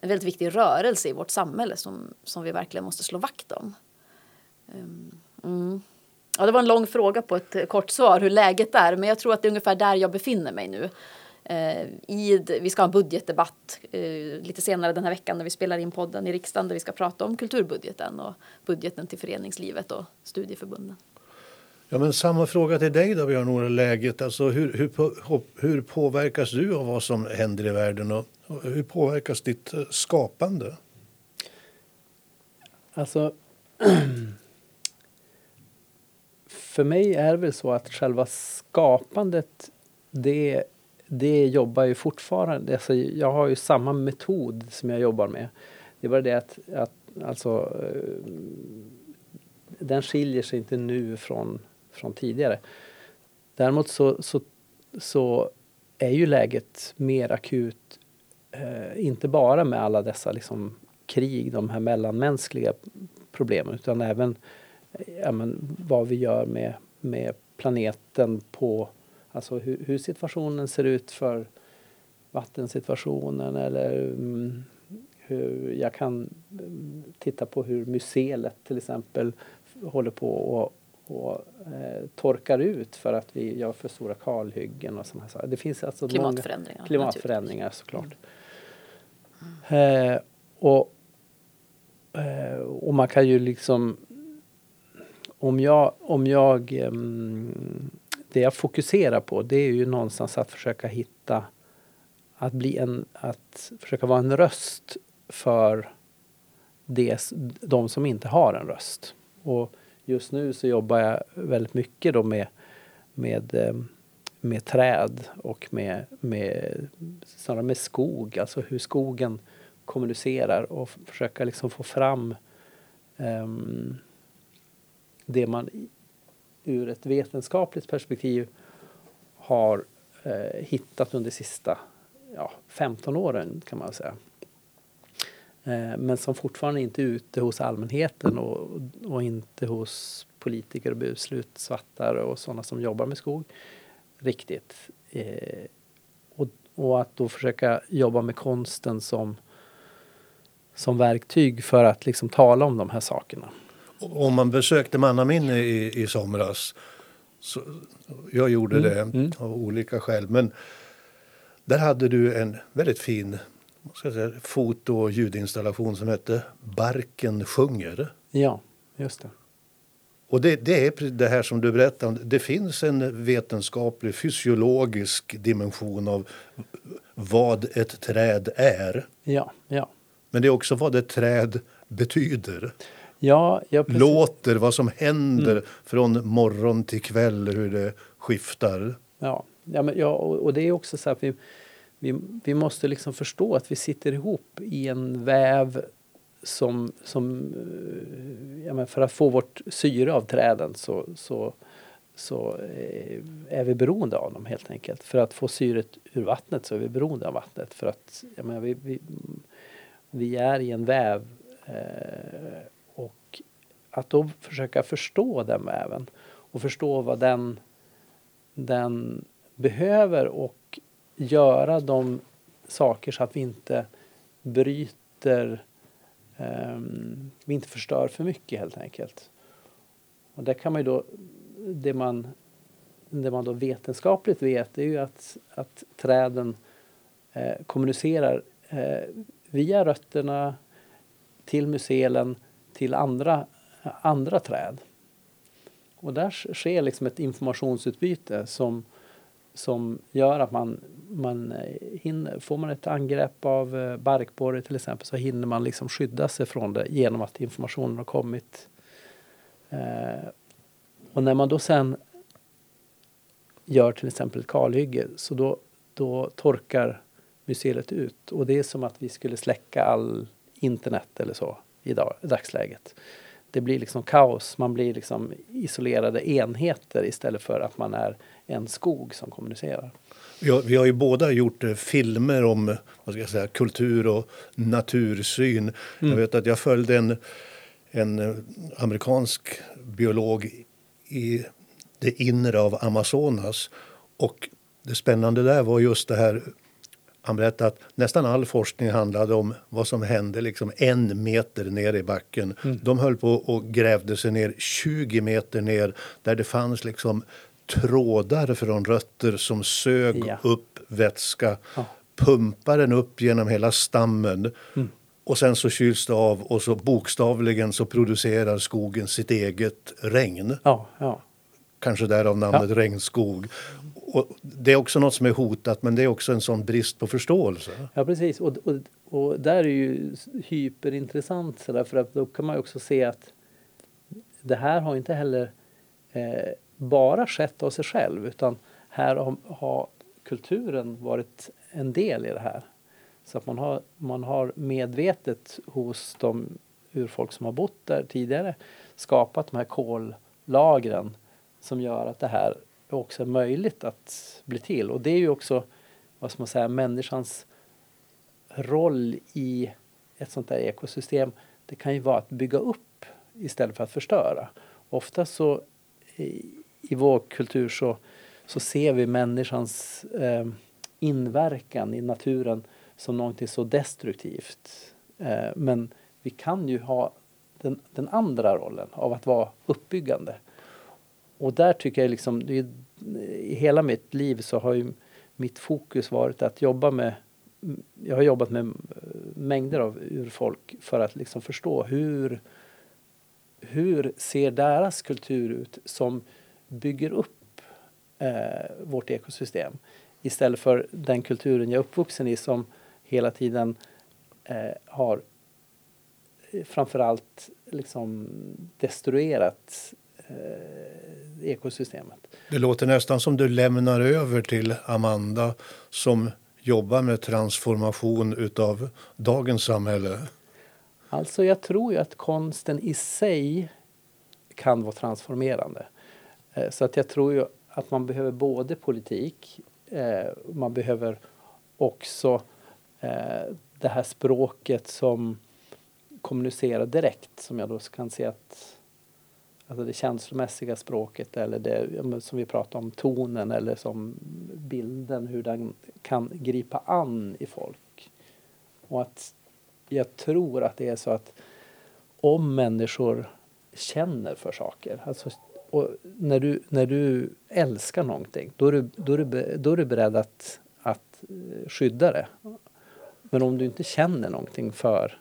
[SPEAKER 1] en väldigt viktig rörelse i vårt samhälle som, som vi verkligen måste slå vakt om. Ehm, mm. Ja, det var en lång fråga på ett kort svar hur läget är, men jag tror att det är ungefär där jag befinner mig nu. Eh, i, vi ska ha en budgetdebatt eh, lite senare den här veckan när vi spelar in podden i riksdagen där vi ska prata om kulturbudgeten och budgeten till föreningslivet och studieförbunden.
[SPEAKER 2] Ja, men samma fråga till dig då, Björn-Ola, läget. Alltså, hur, hur, på- hur påverkas du av vad som händer i världen och och hur påverkas ditt eh, skapande?
[SPEAKER 3] Alltså, för mig är det väl så att själva skapandet, det, det jobbar ju fortfarande. Alltså, jag har ju samma metod som jag jobbar med. Det är bara det att, att alltså, eh, den skiljer sig inte nu från, från tidigare. Däremot så, så, så är ju läget mer akut eh, inte bara med alla dessa liksom, krig, de här mellanmänskliga problemen utan även eh, ja, men, vad vi gör med, med planeten på alltså hur, hur situationen ser ut för vattensituationen eller mm, hur jag kan mm, titta på hur mycelet till exempel håller på och, eh, torkar ut för att vi gör för stora kalhyggen och sådana saker. Det finns alltså många
[SPEAKER 1] Klimatförändringar.
[SPEAKER 3] klimatförändringar såklart. Eh, och, eh, och man kan ju liksom om jag, om jag ehm, det jag fokuserar på det är ju någonstans att försöka hitta att bli en, att försöka vara en röst för det, de som inte har en röst. Och just nu så jobbar jag väldigt mycket då med, med, eh, med träd och med, med, snarare med skog, alltså hur skogen kommunicerar och försöka liksom få fram um, det man ur ett vetenskapligt perspektiv har eh, hittat under de sista ja, 15 åren kan man säga. Eh, men som fortfarande inte är ute hos allmänheten och, och inte hos politiker och beslutsfattare och sådana som jobbar med skog riktigt. Eh, och, och att då försöka jobba med konsten som, som verktyg för att liksom tala om de här sakerna.
[SPEAKER 2] Om man besökte Mannaminne i, i somras, så, jag gjorde det av olika skäl, men där hade du en väldigt fin ska säga, foto och ljudinstallation som hette Barken sjunger.
[SPEAKER 3] Ja, just det.
[SPEAKER 2] Och det, det är det här som du berättade om. Det finns en vetenskaplig, fysiologisk dimension av vad ett träd är.
[SPEAKER 3] Ja, ja.
[SPEAKER 2] Men det är också vad ett träd betyder.
[SPEAKER 3] Ja, ja precis.
[SPEAKER 2] Låter, vad som händer från morgon till kväll, hur det skiftar.
[SPEAKER 3] Ja, ja, men, ja och, och det är också så att vi, vi, vi måste liksom förstå att vi sitter ihop i en väv som, som eh, ja, men för att få vårt syre av träden så, så, så eh, är vi beroende av dem helt enkelt. För att få syret ur vattnet så är vi beroende av vattnet. För att ja, men vi, vi, vi är i en väv eh, och att då försöka förstå den väven och förstå vad den den behöver och göra de saker så att vi inte bryter, um, vi inte förstör för mycket helt enkelt. Och där kan man ju då det man, det man då vetenskapligt vet är ju att, att träden eh, kommunicerar eh, via rötterna till mycelen till andra, andra träd. Och där sker liksom ett informationsutbyte som, som gör att man, man eh, hinner, får man ett angrepp av eh, barkborre till exempel så hinner man liksom skydda sig från det genom att informationen har kommit. Eh, och när man då sen gör till exempel ett kalhygge så då, då torkar mycelet ut och det är som att vi skulle släcka all internet eller så i, dag, i dagsläget. Det blir liksom kaos, man blir liksom isolerade enheter istället för att man är en skog som kommunicerar.
[SPEAKER 2] Vi har, vi har ju båda gjort eh, filmer om vad ska jag säga, kultur och natursyn. Mm. Jag vet att jag följde en, en eh, amerikansk biolog i det inre av Amazonas. Och det spännande där var just det här han berättade att nästan all forskning handlade om vad som hände liksom en meter ner i backen. Mm. De höll på och grävde sig ner 20 meter ner där det fanns liksom trådar från rötter som sög ja. upp vätska, ja. pumpade den upp genom hela stammen mm. och sen så kyls det av och så bokstavligen så producerar skogen sitt eget regn.
[SPEAKER 3] Ja, ja.
[SPEAKER 2] Kanske därav namnet regnskog. Och det är också något som är hotat men det är också en sån brist på förståelse.
[SPEAKER 3] Ja precis och, och, och där är ju hyperintressant så där, för att då kan man ju också se att det här har inte heller eh, bara skett av sig själv utan här har, har, kulturen varit en del i det här. Så att man har, man har medvetet hos de urfolk som har bott där tidigare skapat de här kollagren som gör att det här också är möjligt att bli till. Och det är ju också, vad ska man säga, människans roll i ett sånt där ekosystem. Det kan ju vara att bygga upp istället för att förstöra. Ofta så i vår kultur så, så ser vi människans eh, inverkan i naturen som någonting så destruktivt. Eh, men vi kan ju ha den, den, andra rollen av att vara uppbyggande. Och där tycker jag liksom, det, i hela mitt liv så har ju mitt fokus varit att jobba med jag har jobbat med eh, mängder av urfolk för att liksom förstå hur, hur ser deras kultur ut som bygger upp eh, vårt ekosystem istället för den kulturen jag är uppvuxen i som hela tiden eh, har framförallt liksom destruerat eh, ekosystemet.
[SPEAKER 2] Det låter nästan som du lämnar över till Amanda som jobbar med transformation utav dagens samhälle.
[SPEAKER 3] Alltså jag tror ju att konsten i sig kan vara transformerande. Eh, så att jag tror ju att man behöver både politik, eh, man behöver också eh, det här språket som kommunicerar direkt som jag då kan se att alltså det känslomässiga språket eller det som vi pratar om, tonen eller som bilden, hur den kan gripa an i folk. Och att jag tror att det är så att om människor känner för saker, alltså och när, du, när du älskar någonting då är du, då är du, då är du beredd att, att eh, skydda det. Men om du inte känner någonting för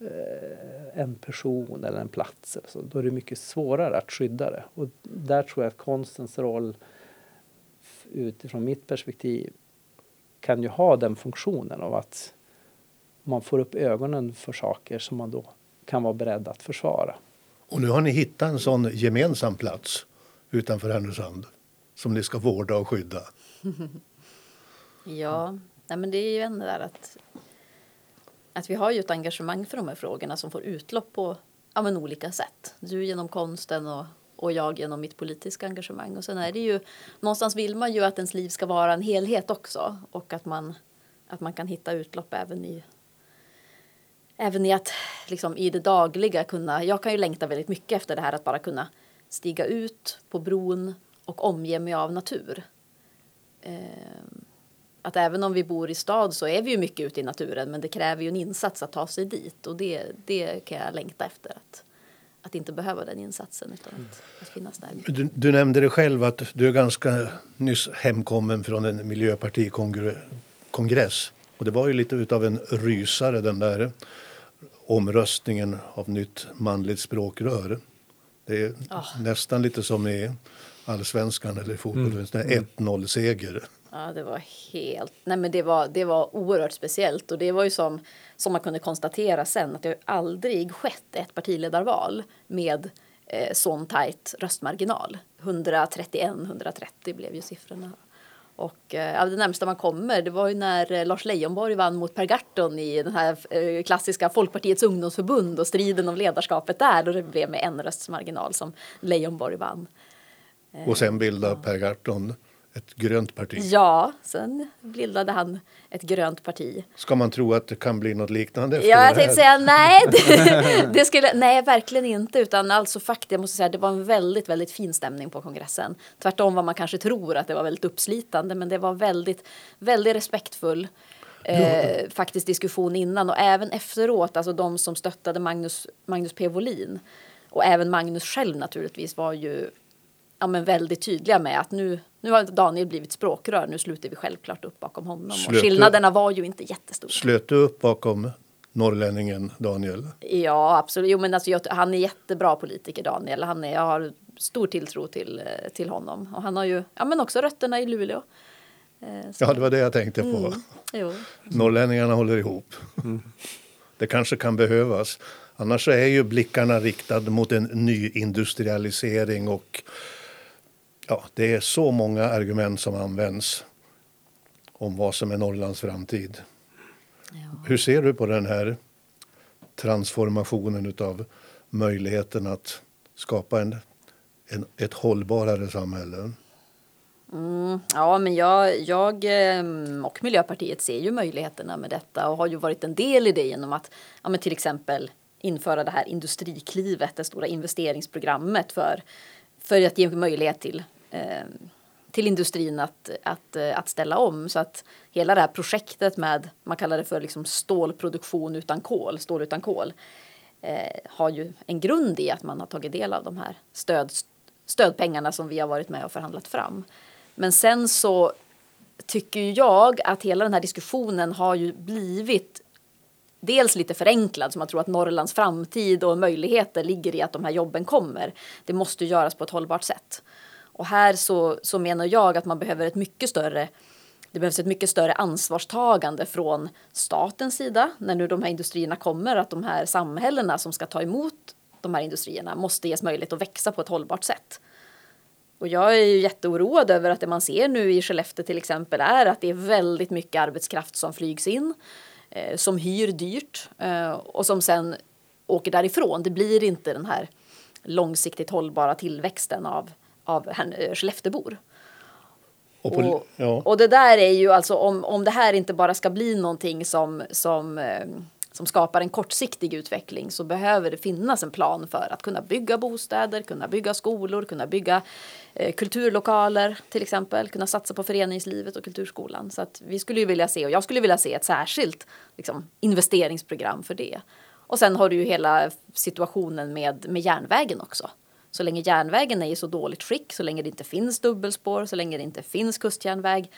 [SPEAKER 3] eh, en person eller en plats eller så, då är det mycket svårare att skydda det. Och där tror jag att konstens roll utifrån mitt perspektiv kan ju ha den funktionen av att man får upp ögonen för saker som man då kan vara beredd att försvara.
[SPEAKER 2] Och nu har ni hittat en sån gemensam plats utanför Härnösand som ni ska vårda och skydda.
[SPEAKER 1] ja, nej men det är ju ändå där att, att vi har ju ett engagemang för de här frågorna som får utlopp på ja, men olika sätt. Du genom konsten och, och jag genom mitt politiska engagemang. Och sen är det ju, någonstans vill man ju att ens liv ska vara en helhet också och att man, att man kan hitta utlopp även i även i att liksom, i det dagliga kunna, jag kan ju längta väldigt mycket efter det här att bara kunna stiga ut på bron och omge mig av natur. Eh, att även om vi bor i stad så är vi ju mycket ute i naturen men det kräver ju en insats att ta sig dit och det, det kan jag längta efter. Att, att inte behöva den insatsen utan att, att finnas där.
[SPEAKER 2] Du, du nämnde det själv att du är ganska nyss hemkommen från en miljöpartikongress. Och det var ju lite utav en rysare den där omröstningen av nytt manligt språkrör. Det är
[SPEAKER 1] Ah.
[SPEAKER 2] nästan lite som i allsvenskan eller i fotboll.
[SPEAKER 3] Mm.
[SPEAKER 2] Mm. 1-0-seger.
[SPEAKER 1] Ja, det var helt... Nej, men det var, det var oerhört speciellt. Och det var ju som, som man kunde konstatera sen att det har aldrig skett ett partiledarval med eh, sån tajt röstmarginal. 131-130 blev ju siffrorna. Och eh, det närmsta man kommer det var ju när eh, Lars Leijonborg vann mot Per Gahrton i den här eh, klassiska Folkpartiets ungdomsförbund och striden om ledarskapet där. Då det blev med en röstmarginal som Leijonborg vann.
[SPEAKER 2] Och sen bildade Per Gahrton ett grönt parti.
[SPEAKER 1] Ja, sen bildade han ett grönt parti.
[SPEAKER 2] Ska man tro att det kan bli något liknande efter
[SPEAKER 1] Ja, jag tänkte säga nej. Det, det skulle, nej, verkligen inte. Utan alltså faktiskt, jag måste säga, det var en väldigt, väldigt fin stämning på kongressen. Tvärtom vad man kanske tror att det var väldigt uppslitande, men det var väldigt, väldigt respektfull. Eh, faktiskt diskussion innan och även efteråt, alltså de som stöttade Magnus, Magnus P. Wolin och även Magnus själv naturligtvis var ju ja, men väldigt tydliga med att nu, nu har Daniel blivit språkrör, nu sluter vi självklart upp bakom honom.
[SPEAKER 2] Slöt
[SPEAKER 1] Och skillnaderna var ju inte jättestora.
[SPEAKER 2] Slöt du upp bakom norrlänningen Daniel?
[SPEAKER 1] Ja, absolut. Jo, men alltså, jag, han är jättebra politiker, Daniel. Han är, jag har stor tilltro till, eh, till honom. Och han har ju ja, men också rötterna i Luleå. Eh, så-
[SPEAKER 2] Ja, det var det jag tänkte på.
[SPEAKER 1] Mm. Jo.
[SPEAKER 2] Norrlänningarna håller ihop. Det kanske kan behövas. Annars är ju blickarna riktade mot en ny industrialisering och ja, det är så många argument som används om vad som är Norrlands framtid. Hur ser du på den här transformationen av möjligheten att skapa en, en, ett hållbarare samhälle?
[SPEAKER 1] Ja, men jag, jag ehm, och Miljöpartiet ser ju möjligheterna med detta och har ju varit en del i det genom att ja, men till exempel införa det här industriklivet, det stora investeringsprogrammet för, för att ge möjlighet till, Ehm, till industrin att, att, eh, att ställa om. Så att hela det här projektet med, man kallar det för liksom stålproduktion utan kol, stål utan kol, eh, har ju en grund i att man har tagit del av de här stöd, stödpengarna som vi har varit med och förhandlat fram. Men sen så tycker jag att hela den här diskussionen har ju blivit dels lite förenklad, som man tror att Norrlands framtid och möjligheter ligger i att de här jobben kommer. Det måste göras på ett hållbart sätt. Och här så, så menar jag att man behöver ett mycket större det behövs ett mycket större ansvarstagande från statens sida när nu de här industrierna kommer, att de här samhällena som ska ta emot de här industrierna måste ges möjlighet att växa på ett hållbart sätt. Och jag är ju jätteoroad över att det man ser nu i Skellefteå till exempel är att det är väldigt mycket arbetskraft som flygs in, eh, som hyr dyrt eh, och som sen åker därifrån. Det blir inte den här långsiktigt hållbara tillväxten av, av eh, Skelleftebor.
[SPEAKER 2] Och på,
[SPEAKER 1] Och,
[SPEAKER 2] ja.
[SPEAKER 1] och det där är ju alltså om, om det här inte bara ska bli någonting som, som, eh, som skapar en kortsiktig utveckling så behöver det finnas en plan för att kunna bygga bostäder, kunna bygga skolor, kunna bygga eh, kulturlokaler till exempel, kunna satsa på föreningslivet och kulturskolan. Så att vi skulle ju vilja se, och jag skulle vilja se ett särskilt liksom, investeringsprogram för det. Och sen har du ju hela situationen med, med järnvägen också. Så länge järnvägen är i så dåligt skick, så länge det inte finns dubbelspår, så länge det inte finns kustjärnväg,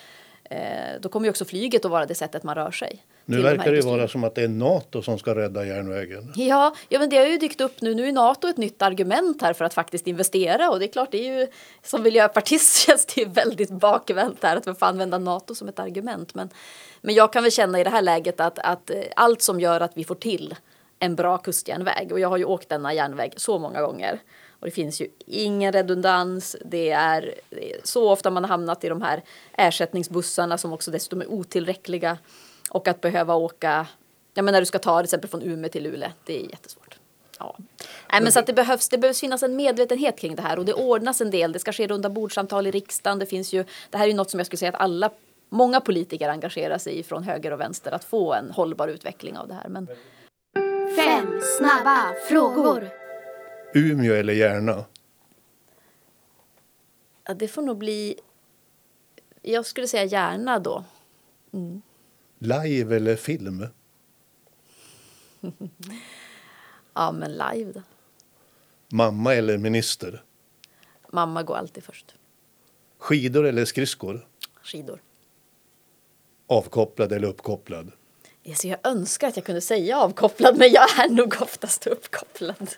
[SPEAKER 1] eh, då kommer ju också flyget att vara det sättet man rör sig.
[SPEAKER 2] Nu
[SPEAKER 1] till de
[SPEAKER 2] verkar det vara som att det är Nato som ska rädda järnvägen.
[SPEAKER 1] Ja, ja, men det har ju dykt upp nu. Nu är Nato ett nytt argument här för att faktiskt investera och det är klart, det är ju som miljöpartist känns det väldigt bakvänt här att vi får använda Nato som ett argument. Men, men jag kan väl känna i det här läget att, att eh, allt som gör att vi får till en bra kustjärnväg och jag har ju åkt denna järnväg så många gånger och det finns ju ingen redundans. Det är, det är så ofta man har hamnat i de här ersättningsbussarna som också dessutom är otillräckliga och att behöva åka Ja, men när du ska ta till exempel från Umeå till Luleå, det är jättesvårt. Ja. Nej, men så att det, behövs, det behövs finnas en medvetenhet kring det här och det ordnas en del. Det ska ske runda bordsamtal i riksdagen. Det, finns ju, det här är ju något som jag skulle säga att alla, många politiker engagerar sig i från höger och vänster att få en hållbar utveckling av det här. Men
[SPEAKER 4] Fem snabba frågor.
[SPEAKER 2] Umeå eller Järna?
[SPEAKER 1] ja, det får nog bli, jag skulle säga gärna då.
[SPEAKER 2] Live eller film?
[SPEAKER 1] Ja, men live då.
[SPEAKER 2] Mamma eller minister?
[SPEAKER 1] Mamma går alltid först.
[SPEAKER 2] Skidor eller skridskor?
[SPEAKER 1] Skidor.
[SPEAKER 2] Avkopplad eller uppkopplad?
[SPEAKER 1] Jag önskar att jag kunde säga avkopplad men jag är nog oftast uppkopplad.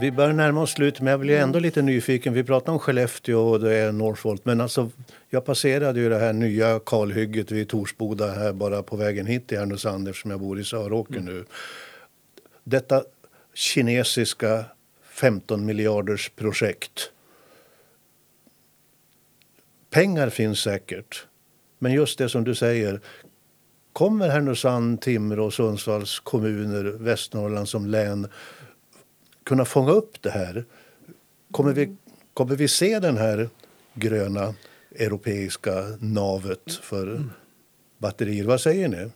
[SPEAKER 2] Vi börjar närma oss slut, men jag blir ändå lite nyfiken. Vi pratar om Skellefteå och det är Northvolt, men alltså, jag passerade ju det här nya kalhygget vid Torsboda här bara på vägen hit till Härnösand eftersom jag bor i Söråker nu. Detta kinesiska 15 miljarders projekt. Pengar finns säkert, men just det som du säger. Kommer Härnösand, Timrå, Sundsvalls kommuner, Västernorrland som län kunna fånga upp det här? Kommer vi, kommer vi se den här gröna europeiska navet för batterier? Vad säger ni?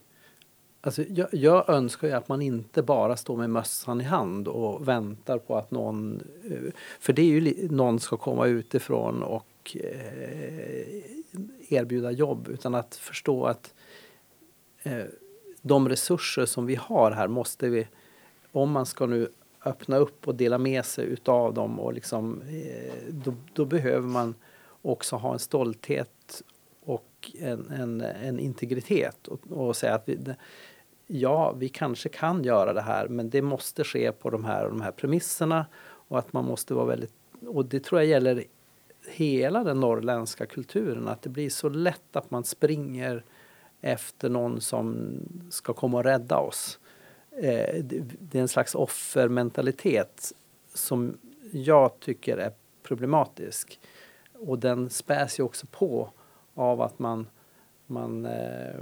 [SPEAKER 3] Alltså, jag, jag önskar ju att man inte bara står med mössan i hand och väntar på att någon... eh, För det är ju någon ska komma utifrån och eh, erbjuda jobb utan att förstå att eh, de resurser som vi har här måste vi, om man ska nu öppna upp och dela med sig utav dem och liksom, eh, då, då behöver man också ha en stolthet och en, en, en integritet och, och säga att vi, ja, vi kanske kan göra det här men det måste ske på de här och de här premisserna och att man måste vara väldigt, och det tror jag gäller hela den norrländska kulturen, att det blir så lätt att man springer efter någon som ska komma och rädda oss. Eh, det, är en slags offermentalitet som jag tycker är problematisk. Och den späs ju också på av att man, man eh,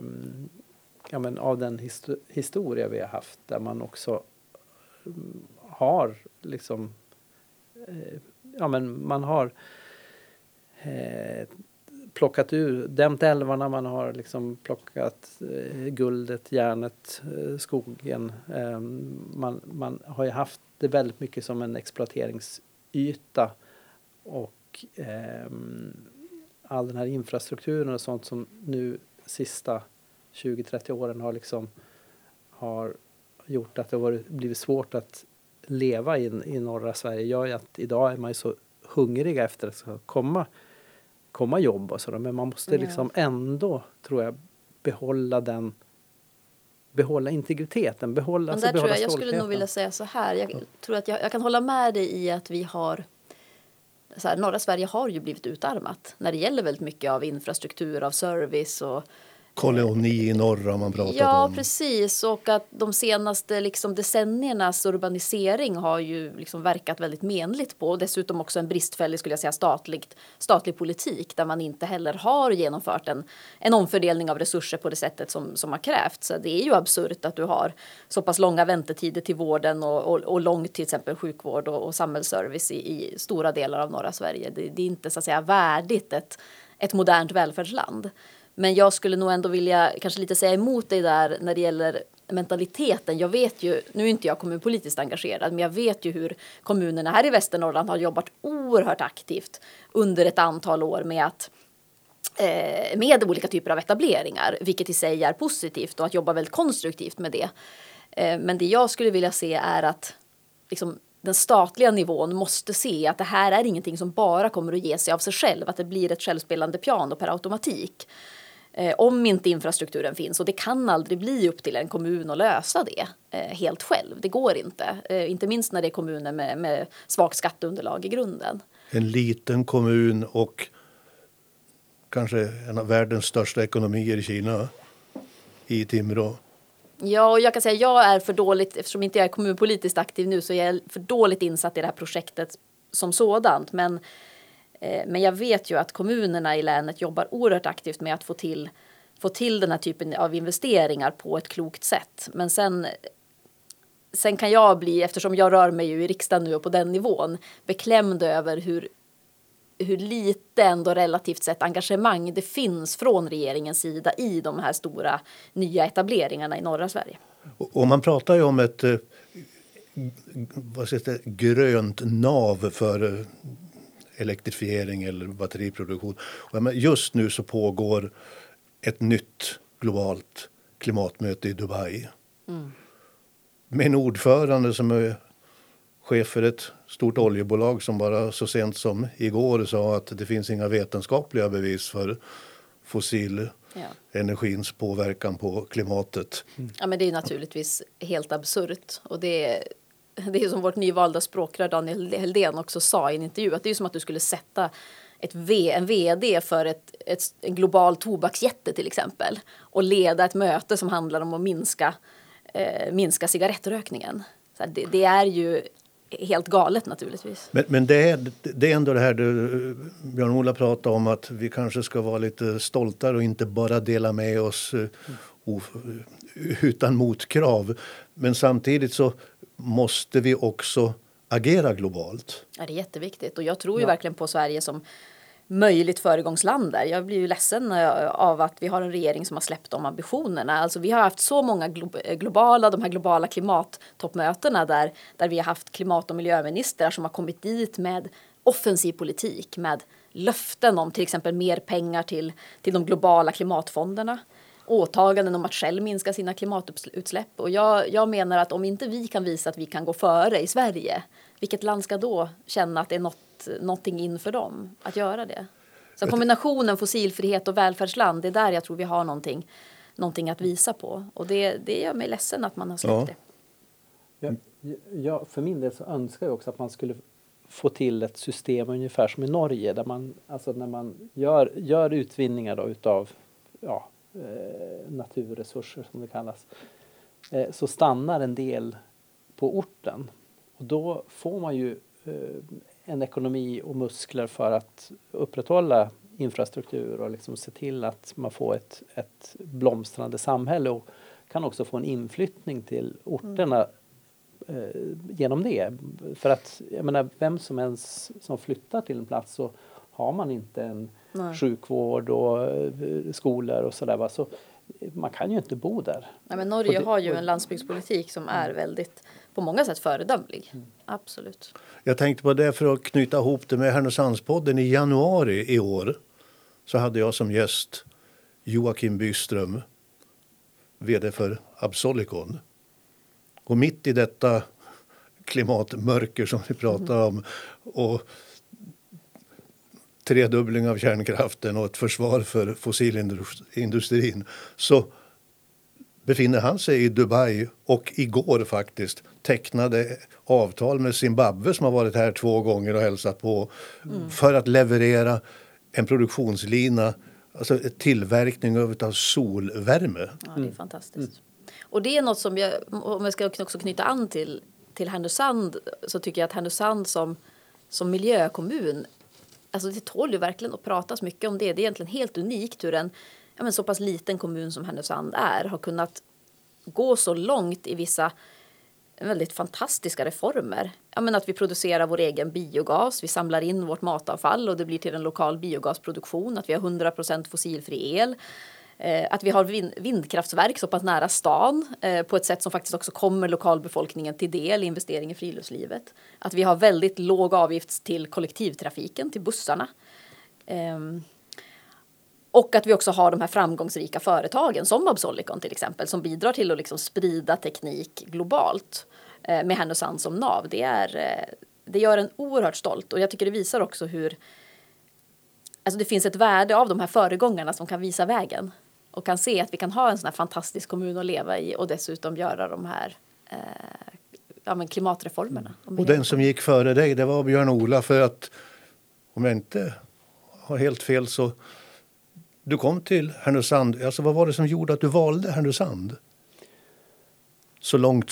[SPEAKER 3] ja, men av den histo- historia vi har haft där man också mm, har liksom eh, ja men man har eh, plockat ur, dämt älvarna, man har liksom plockat eh, guldet, järnet, eh, skogen. Eh, man, man har ju haft det väldigt mycket som en exploateringsyta och ehm, all den här infrastrukturen och sånt som nu sista 20-30 åren har liksom har gjort att det har blivit svårt att leva i, i norra Sverige gör ju att idag är man ju så hungriga efter att det ska komma, komma jobb och sådär. Men man måste liksom ändå, tror jag, behålla den behålla integriteten, behålla,
[SPEAKER 1] Men
[SPEAKER 3] alltså
[SPEAKER 1] där tror
[SPEAKER 3] behålla
[SPEAKER 1] jag, jag skulle nog vilja säga så här. Jag tror att jag, jag kan hålla med dig i att vi har så här, norra Sverige har ju blivit utarmat när det gäller väldigt mycket av infrastruktur, av service och
[SPEAKER 2] Koloni i norr har man pratat
[SPEAKER 1] Ja,
[SPEAKER 2] om.
[SPEAKER 1] precis. Och att de senaste liksom, decenniernas urbanisering har ju liksom verkat väldigt menligt på. Och dessutom också en bristfällig, skulle jag säga, statligt, statlig politik där man inte heller har genomfört en, en omfördelning av resurser på det sättet som, som har krävts. Så det är ju absurt att du har så pass långa väntetider till vården och, och, och lång till exempel sjukvård och, och samhällsservice i, i stora delar av norra Sverige. Det, det är inte så att säga värdigt ett, ett modernt välfärdsland. Men jag skulle nog ändå vilja kanske lite säga emot dig där när det gäller mentaliteten. Jag vet ju, nu är inte jag kommunpolitiskt engagerad, men jag vet ju hur kommunerna här i Västernorrland har jobbat oerhört aktivt under ett antal år med att eh, med olika typer av etableringar, vilket i sig är positivt och att jobba väldigt konstruktivt med det. Eh, men det jag skulle vilja se är att liksom, den statliga nivån måste se att det här är ingenting som bara kommer att ge sig av sig själv, att det blir ett självspelande piano per automatik. Eh, om inte infrastrukturen finns och det kan aldrig bli upp till en kommun att lösa det eh, helt själv. Det går inte, eh, inte minst när det är kommuner med, med svagt skatteunderlag i grunden.
[SPEAKER 2] En liten kommun och kanske en av världens största ekonomier i Kina, i Timrå.
[SPEAKER 1] Ja, och jag kan säga jag är för dåligt, eftersom inte jag är kommunpolitiskt aktiv nu, så jag är för dåligt insatt i det här projektet som sådant. Men, Eh, men jag vet ju att kommunerna i länet jobbar oerhört aktivt med att få till, få till den här typen av investeringar på ett klokt sätt. Men sen, sen kan jag bli, eftersom jag rör mig ju i riksdagen nu och på den nivån, beklämd över hur hur lite ändå relativt sett engagemang det finns från regeringens sida i de här stora nya etableringarna i norra Sverige.
[SPEAKER 2] Och, man pratar ju om ett eh, vad heter, grönt nav för eh, elektrifiering eller batteriproduktion. Just nu så pågår ett nytt globalt klimatmöte i Dubai. med en ordförande som är chef för ett stort oljebolag som bara så sent som igår sa att det finns inga vetenskapliga bevis för fossil
[SPEAKER 1] Ja.
[SPEAKER 2] energins påverkan på klimatet.
[SPEAKER 1] Ja, men det är naturligtvis helt absurt. Och det det är som vårt nyvalda språkrör Daniel Heldén också sa i en intervju. Att det är som att du skulle sätta ett v, en vd för ett, ett, en global tobaksjätte till exempel. Och leda ett möte som handlar om att minska, eh, minska cigarettrökningen. Så det, det är ju helt galet naturligtvis.
[SPEAKER 2] Men, men det, är, det är ändå det här du, Björn-Ola pratade om att vi kanske ska vara lite stoltare och inte bara dela med oss eh, o, utan motkrav. Men samtidigt så måste vi också agera globalt.
[SPEAKER 1] Ja, det är jätteviktigt och jag tror ju verkligen på Sverige som möjligt föregångsland där. Jag blir ju ledsen eh, av att vi har en regering som har släppt de ambitionerna. Alltså vi har haft så många glo eh, globala, de här globala klimattoppmötena där, där vi har haft klimat och miljöministrar som har kommit dit med offensiv politik, med löften om till exempel mer pengar till, till de globala klimatfonderna åtaganden om att själv minska sina klimatutsläpp. Och jag, jag menar att om inte vi kan visa att vi kan gå före i Sverige, vilket land ska då känna att det är något, någonting inför dem att göra det? Så kombinationen fossilfrihet och välfärdsland, det är där jag tror vi har någonting, någonting att visa på. Och det, det gör mig ledsen att man har släppt
[SPEAKER 2] Ja.
[SPEAKER 1] det.
[SPEAKER 3] Jag, jag, för min del så önskar jag också att man skulle få till ett system ungefär som i Norge där man, alltså när man gör, gör utvinningar då utav ja, naturresurser som det kallas, eh, så stannar en del på orten. Och då får man ju eh, en ekonomi och muskler för att upprätthålla infrastruktur och liksom se till att man får ett, ett blomstrande samhälle och kan också få en inflyttning till orterna eh, genom det. För att jag menar, vem som ens som flyttar till en plats så har man inte en
[SPEAKER 1] Nej.
[SPEAKER 3] sjukvård och eh, skolor och sådär. Så man kan ju inte bo där.
[SPEAKER 1] Nej, men Norge
[SPEAKER 3] det-
[SPEAKER 1] har ju en landsbygdspolitik som är väldigt, på många sätt föredömlig. Absolut.
[SPEAKER 2] Jag tänkte på det för att knyta ihop det med Härnösandspodden i januari i år. Så hade jag som gäst Joakim Byström, vd för Absolicon. Och mitt i detta klimatmörker som vi pratar om och tredubbling av kärnkraften och ett försvar för fossilindustrin så befinner han sig i Dubai och igår faktiskt tecknade avtal med Zimbabwe som har varit här två gånger och hälsat på för att leverera en produktionslina, alltså tillverkning av solvärme.
[SPEAKER 1] Ja, det är fantastiskt. Och det är något som jag, om jag ska också knyta an till, till Härnösand, så tycker jag att Härnösand som, som miljökommun, alltså det tål ju verkligen att pratas mycket om det. Det är egentligen helt unikt hur en ja, men så pass liten kommun som Härnösand är har kunnat gå så långt i vissa väldigt fantastiska reformer. Ja, men att vi producerar vår egen biogas, vi samlar in vårt matavfall och det blir till en lokal biogasproduktion, att vi har 100% fossilfri el. Eh, att vi har vind, vindkraftverk så pass nära stan eh, på ett sätt som faktiskt också kommer lokalbefolkningen till del, i investering i friluftslivet. Att vi har väldigt låg avgift till kollektivtrafiken, till bussarna. Ehm, och att vi också har de här framgångsrika företagen som Absolicon till exempel som bidrar till att liksom sprida teknik globalt eh, med Härnösand som nav. Det, är, eh, det gör en oerhört stolt och jag tycker det visar också hur alltså det finns ett värde av de här föregångarna som kan visa vägen och kan se att vi kan ha en sån här fantastisk kommun att leva i och dessutom göra de här eh, ja, men klimatreformerna.
[SPEAKER 2] Och den som gick före dig det var Björn-Ola för att om jag inte har helt fel så du kom till Härnösand. Alltså vad var det som gjorde att du valde Härnösand? Så långt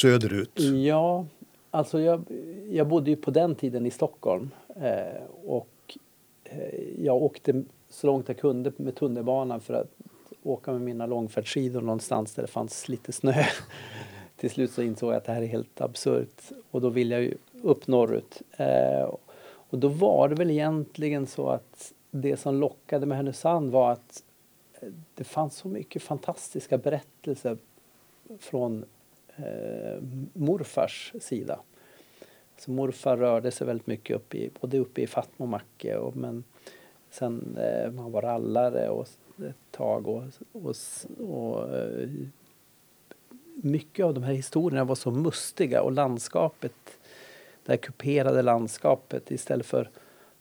[SPEAKER 2] söderut.
[SPEAKER 3] Ja, alltså jag, jag bodde ju på den tiden i Stockholm eh, och eh, jag åkte så långt jag kunde med tunnelbanan för att åka med mina långfärdsskidor någonstans där det fanns lite snö. Till slut så insåg jag att det här är helt absurt och då ville jag ju upp norrut. Eh, och då var det väl egentligen så att det som lockade med Härnösand var att det fanns så mycket fantastiska berättelser från eh, morfars sida. Så morfar rörde sig väldigt mycket upp i, både uppe i Fatmomacke och men sen eh, han var rallare och ett tag och, och, och eh, mycket av de här historierna var så mustiga och landskapet, det här kuperade landskapet istället för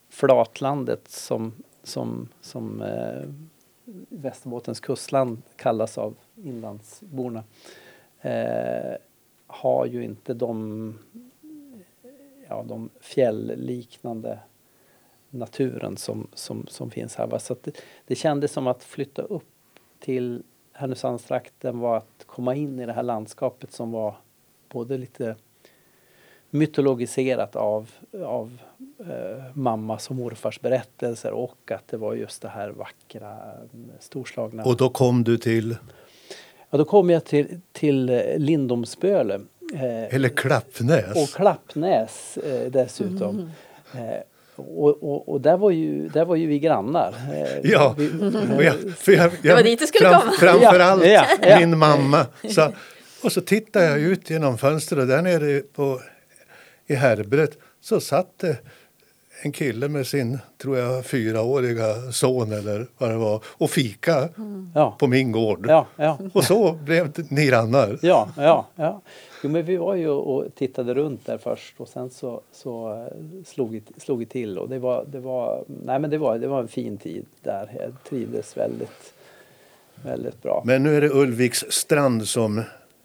[SPEAKER 3] flatlandet som, som, som eh, Västerbottens kustland kallas av inlandsborna eh, har ju inte de, ja, de fjällliknande naturen som, som, som finns här. Va? Så det, det kändes som att flytta upp till Härnösandstrakten var att komma in i det här landskapet som var både lite mytologiserat av, av eh, mammas och morfars berättelser och att det var just det här vackra, storslagna.
[SPEAKER 2] Och då kom du till,
[SPEAKER 3] Ja, då kom jag till, till eh, Lindomsböle. Eh,
[SPEAKER 2] eller Klappnäs.
[SPEAKER 3] och Klappnäs eh, dessutom. Eh, och, och, och där, var ju, där var ju vi grannar. Eh,
[SPEAKER 2] Ja,
[SPEAKER 3] vi,
[SPEAKER 2] jag, för jag, jag,
[SPEAKER 1] var dit du skulle komma.
[SPEAKER 2] Framförallt
[SPEAKER 3] Ja, ja, ja.
[SPEAKER 2] min mamma. Så, och så tittade jag ut genom fönstret och där nere på, i Härbret så satt det en kille med sin, tror jag, fyraåriga son eller vad det var och fika
[SPEAKER 3] ja,
[SPEAKER 2] på min gård.
[SPEAKER 3] ja, ja.
[SPEAKER 2] Och så blev det ni grannar.
[SPEAKER 3] Ja, ja, ja. Jo, men vi var ju och tittade runt där först och sen så, så eh, slog, det, slog det till och det var, det var, nej men det var, det var en fin tid där. Jag trivdes väldigt, väldigt bra.
[SPEAKER 2] Men nu är det Ulviks strand som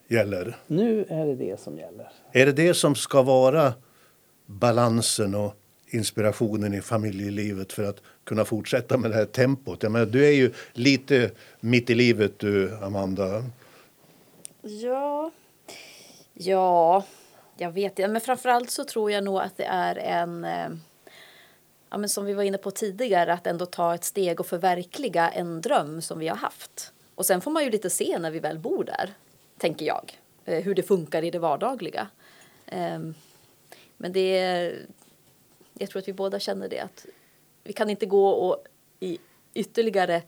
[SPEAKER 2] gäller.
[SPEAKER 3] Nu är det det som gäller.
[SPEAKER 2] Är det det som ska vara balansen och inspirationen i familjelivet för att kunna fortsätta med det här tempot? Jag menar, du är ju lite mitt i livet du, Amanda.
[SPEAKER 1] Ja, ja, jag vet inte. Men framförallt så tror jag nog att det är en... Eh, ja, men som vi var inne på tidigare, att ändå ta ett steg och förverkliga en dröm som vi har haft. Och sen får man ju lite se när vi väl bor där, tänker jag, eh, hur det funkar i det vardagliga. Ehm, men det är, jag tror att vi båda känner det, att vi kan inte gå och i ytterligare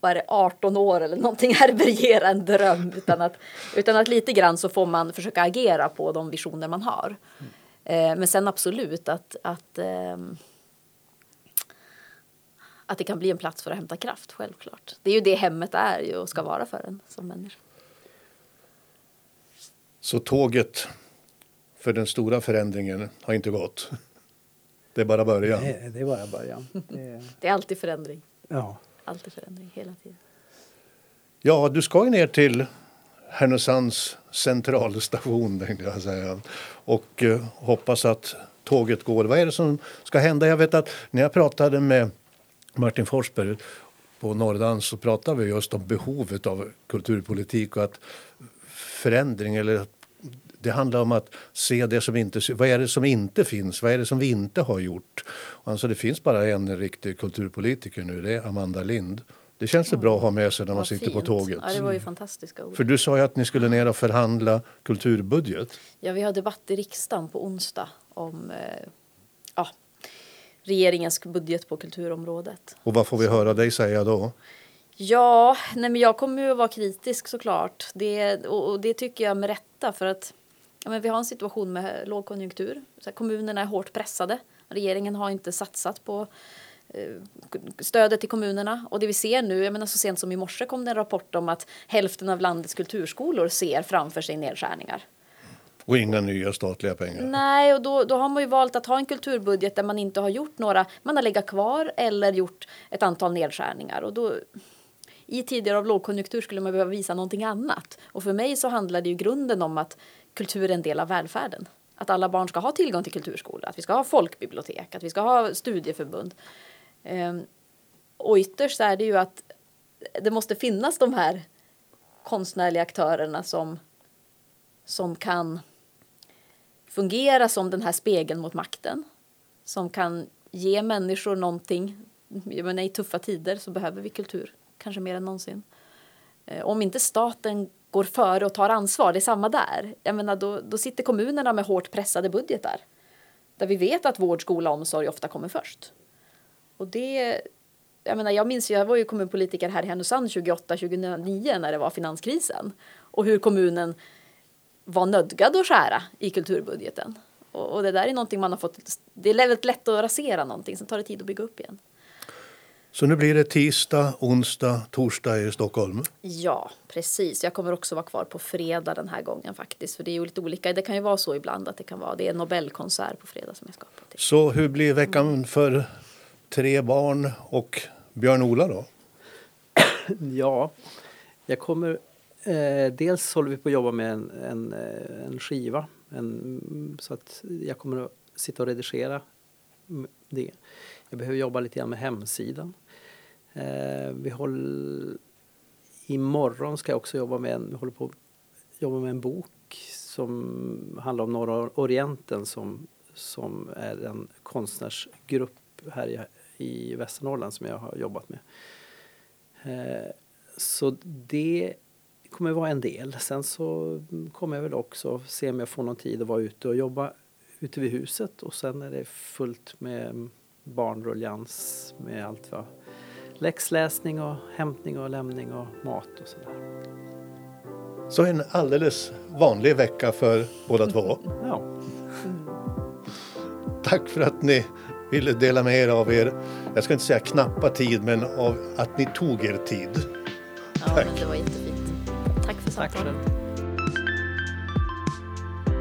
[SPEAKER 1] vad är det, 18 år eller någonting härbärgera en dröm utan att, utan att lite grann så får man försöka agera på de visioner man har. Eh, men sen absolut att, att, ehm, att det kan bli en plats för att hämta kraft, självklart. Det är ju det hemmet är ju och ska vara för en som människa.
[SPEAKER 2] Så tåget för den stora förändringen har inte gått. Det är bara början.
[SPEAKER 3] Det, det är bara början. Det,
[SPEAKER 1] Det är alltid förändring.
[SPEAKER 3] ja.
[SPEAKER 1] Alltid förändring, hela tiden.
[SPEAKER 2] Ja, du ska ju ner till Härnösands centralstation tänkte jag säga. Och eh, hoppas att tåget går. Vad är det som ska hända? Jag vet att när jag pratade med Martin Forsberg på Norrdans så pratade vi just om behovet av kulturpolitik och att förändring eller att det handlar om att se det som inte Vad är det som inte finns? Vad är det som vi inte har gjort? Alltså det finns bara en riktig kulturpolitiker nu, det är Amanda Lind. Det känns det bra att ha med sig när man
[SPEAKER 1] Vad
[SPEAKER 2] sitter på
[SPEAKER 1] fint.
[SPEAKER 2] tåget.
[SPEAKER 1] Ja, det var ju fantastiska ord.
[SPEAKER 2] För du sa ju att ni skulle ner och förhandla kulturbudget.
[SPEAKER 1] Ja, vi har debatt i riksdagen på onsdag om eh, ja, regeringens budget på kulturområdet.
[SPEAKER 2] Och vad får vi höra dig säga då?
[SPEAKER 1] Ja, nej men jag kommer ju att vara kritisk såklart. Det, och, och det tycker jag med rätta för att ja, men vi har en situation med lågkonjunktur. Så kommunerna är hårt pressade. Regeringen har inte satsat på eh, stödet till kommunerna. Och det vi ser nu, jag menar så sent som i morse kom det en rapport om att hälften av landets kulturskolor ser framför sig nedskärningar.
[SPEAKER 2] Och inga nya statliga pengar.
[SPEAKER 1] Nej, och då, då har man ju valt att ha en kulturbudget där man inte har gjort några, man har legat kvar eller gjort ett antal nedskärningar. Och då, I tider av lågkonjunktur skulle man behöva visa någonting annat. Och för mig så handlar det ju grunden om att kultur är en del av välfärden. Att alla barn ska ha tillgång till kulturskola, att vi ska ha folkbibliotek, att vi ska ha studieförbund. Ehm, och ytterst är det ju att det måste finnas de här konstnärliga aktörerna som, som kan fungera som den här spegeln mot makten. Som kan ge människor någonting. Jag menar, I tuffa tider så behöver vi kultur, kanske mer än någonsin. Ehm, om inte staten går före och tar ansvar, det är samma där. Jag menar, då, då sitter kommunerna med hårt pressade budgetar. Där vi vet att vård, skola och omsorg ofta kommer först. Och det, jag, menar, jag minns jag var ju kommunpolitiker här i Härnösand 2008-2009 när det var finanskrisen. Och hur kommunen var nödgad att skära i kulturbudgeten. Och, och det där är någonting man har fått, det är väldigt lätt att rasera någonting, sen tar det tid att bygga upp igen.
[SPEAKER 2] Så nu blir det tisdag, onsdag, torsdag i Stockholm.
[SPEAKER 1] Ja, precis. Jag kommer också vara kvar på fredag den här gången faktiskt. För det är ju lite olika. Det kan ju vara så ibland att det kan vara. Det är en Nobelkonsert på fredag som jag ska på. Till.
[SPEAKER 2] Så hur blir veckan för tre barn och Björn-Ola då?
[SPEAKER 3] Ja, jag kommer... Eh, dels håller vi på att jobba med en, en, eh, en skiva. En, så att jag kommer att sitta och redigera det. Jag behöver jobba lite grann med hemsidan. Eh, vi håller, imorgon ska jag också jobba med en, vi håller på att jobba med en bok som handlar om Norra Orienten som, som är en konstnärsgrupp här i, i Västernorrland som jag har jobbat med. Eh, så det kommer vara en del. Sen så kommer jag väl också se om jag får någon tid att vara ute och jobba ute vid huset och sen är det fullt med barnruljans med allt vad läxläsning och hämtning och lämning och mat och sådär.
[SPEAKER 2] Så en alldeles vanlig vecka för båda två.
[SPEAKER 3] Ja.
[SPEAKER 2] Tack för att ni ville dela med er av er, jag ska inte säga knappa tid, men av att ni tog er tid.
[SPEAKER 1] Ja,
[SPEAKER 2] Tack.
[SPEAKER 1] men det var jättefint. Tack för samtalet.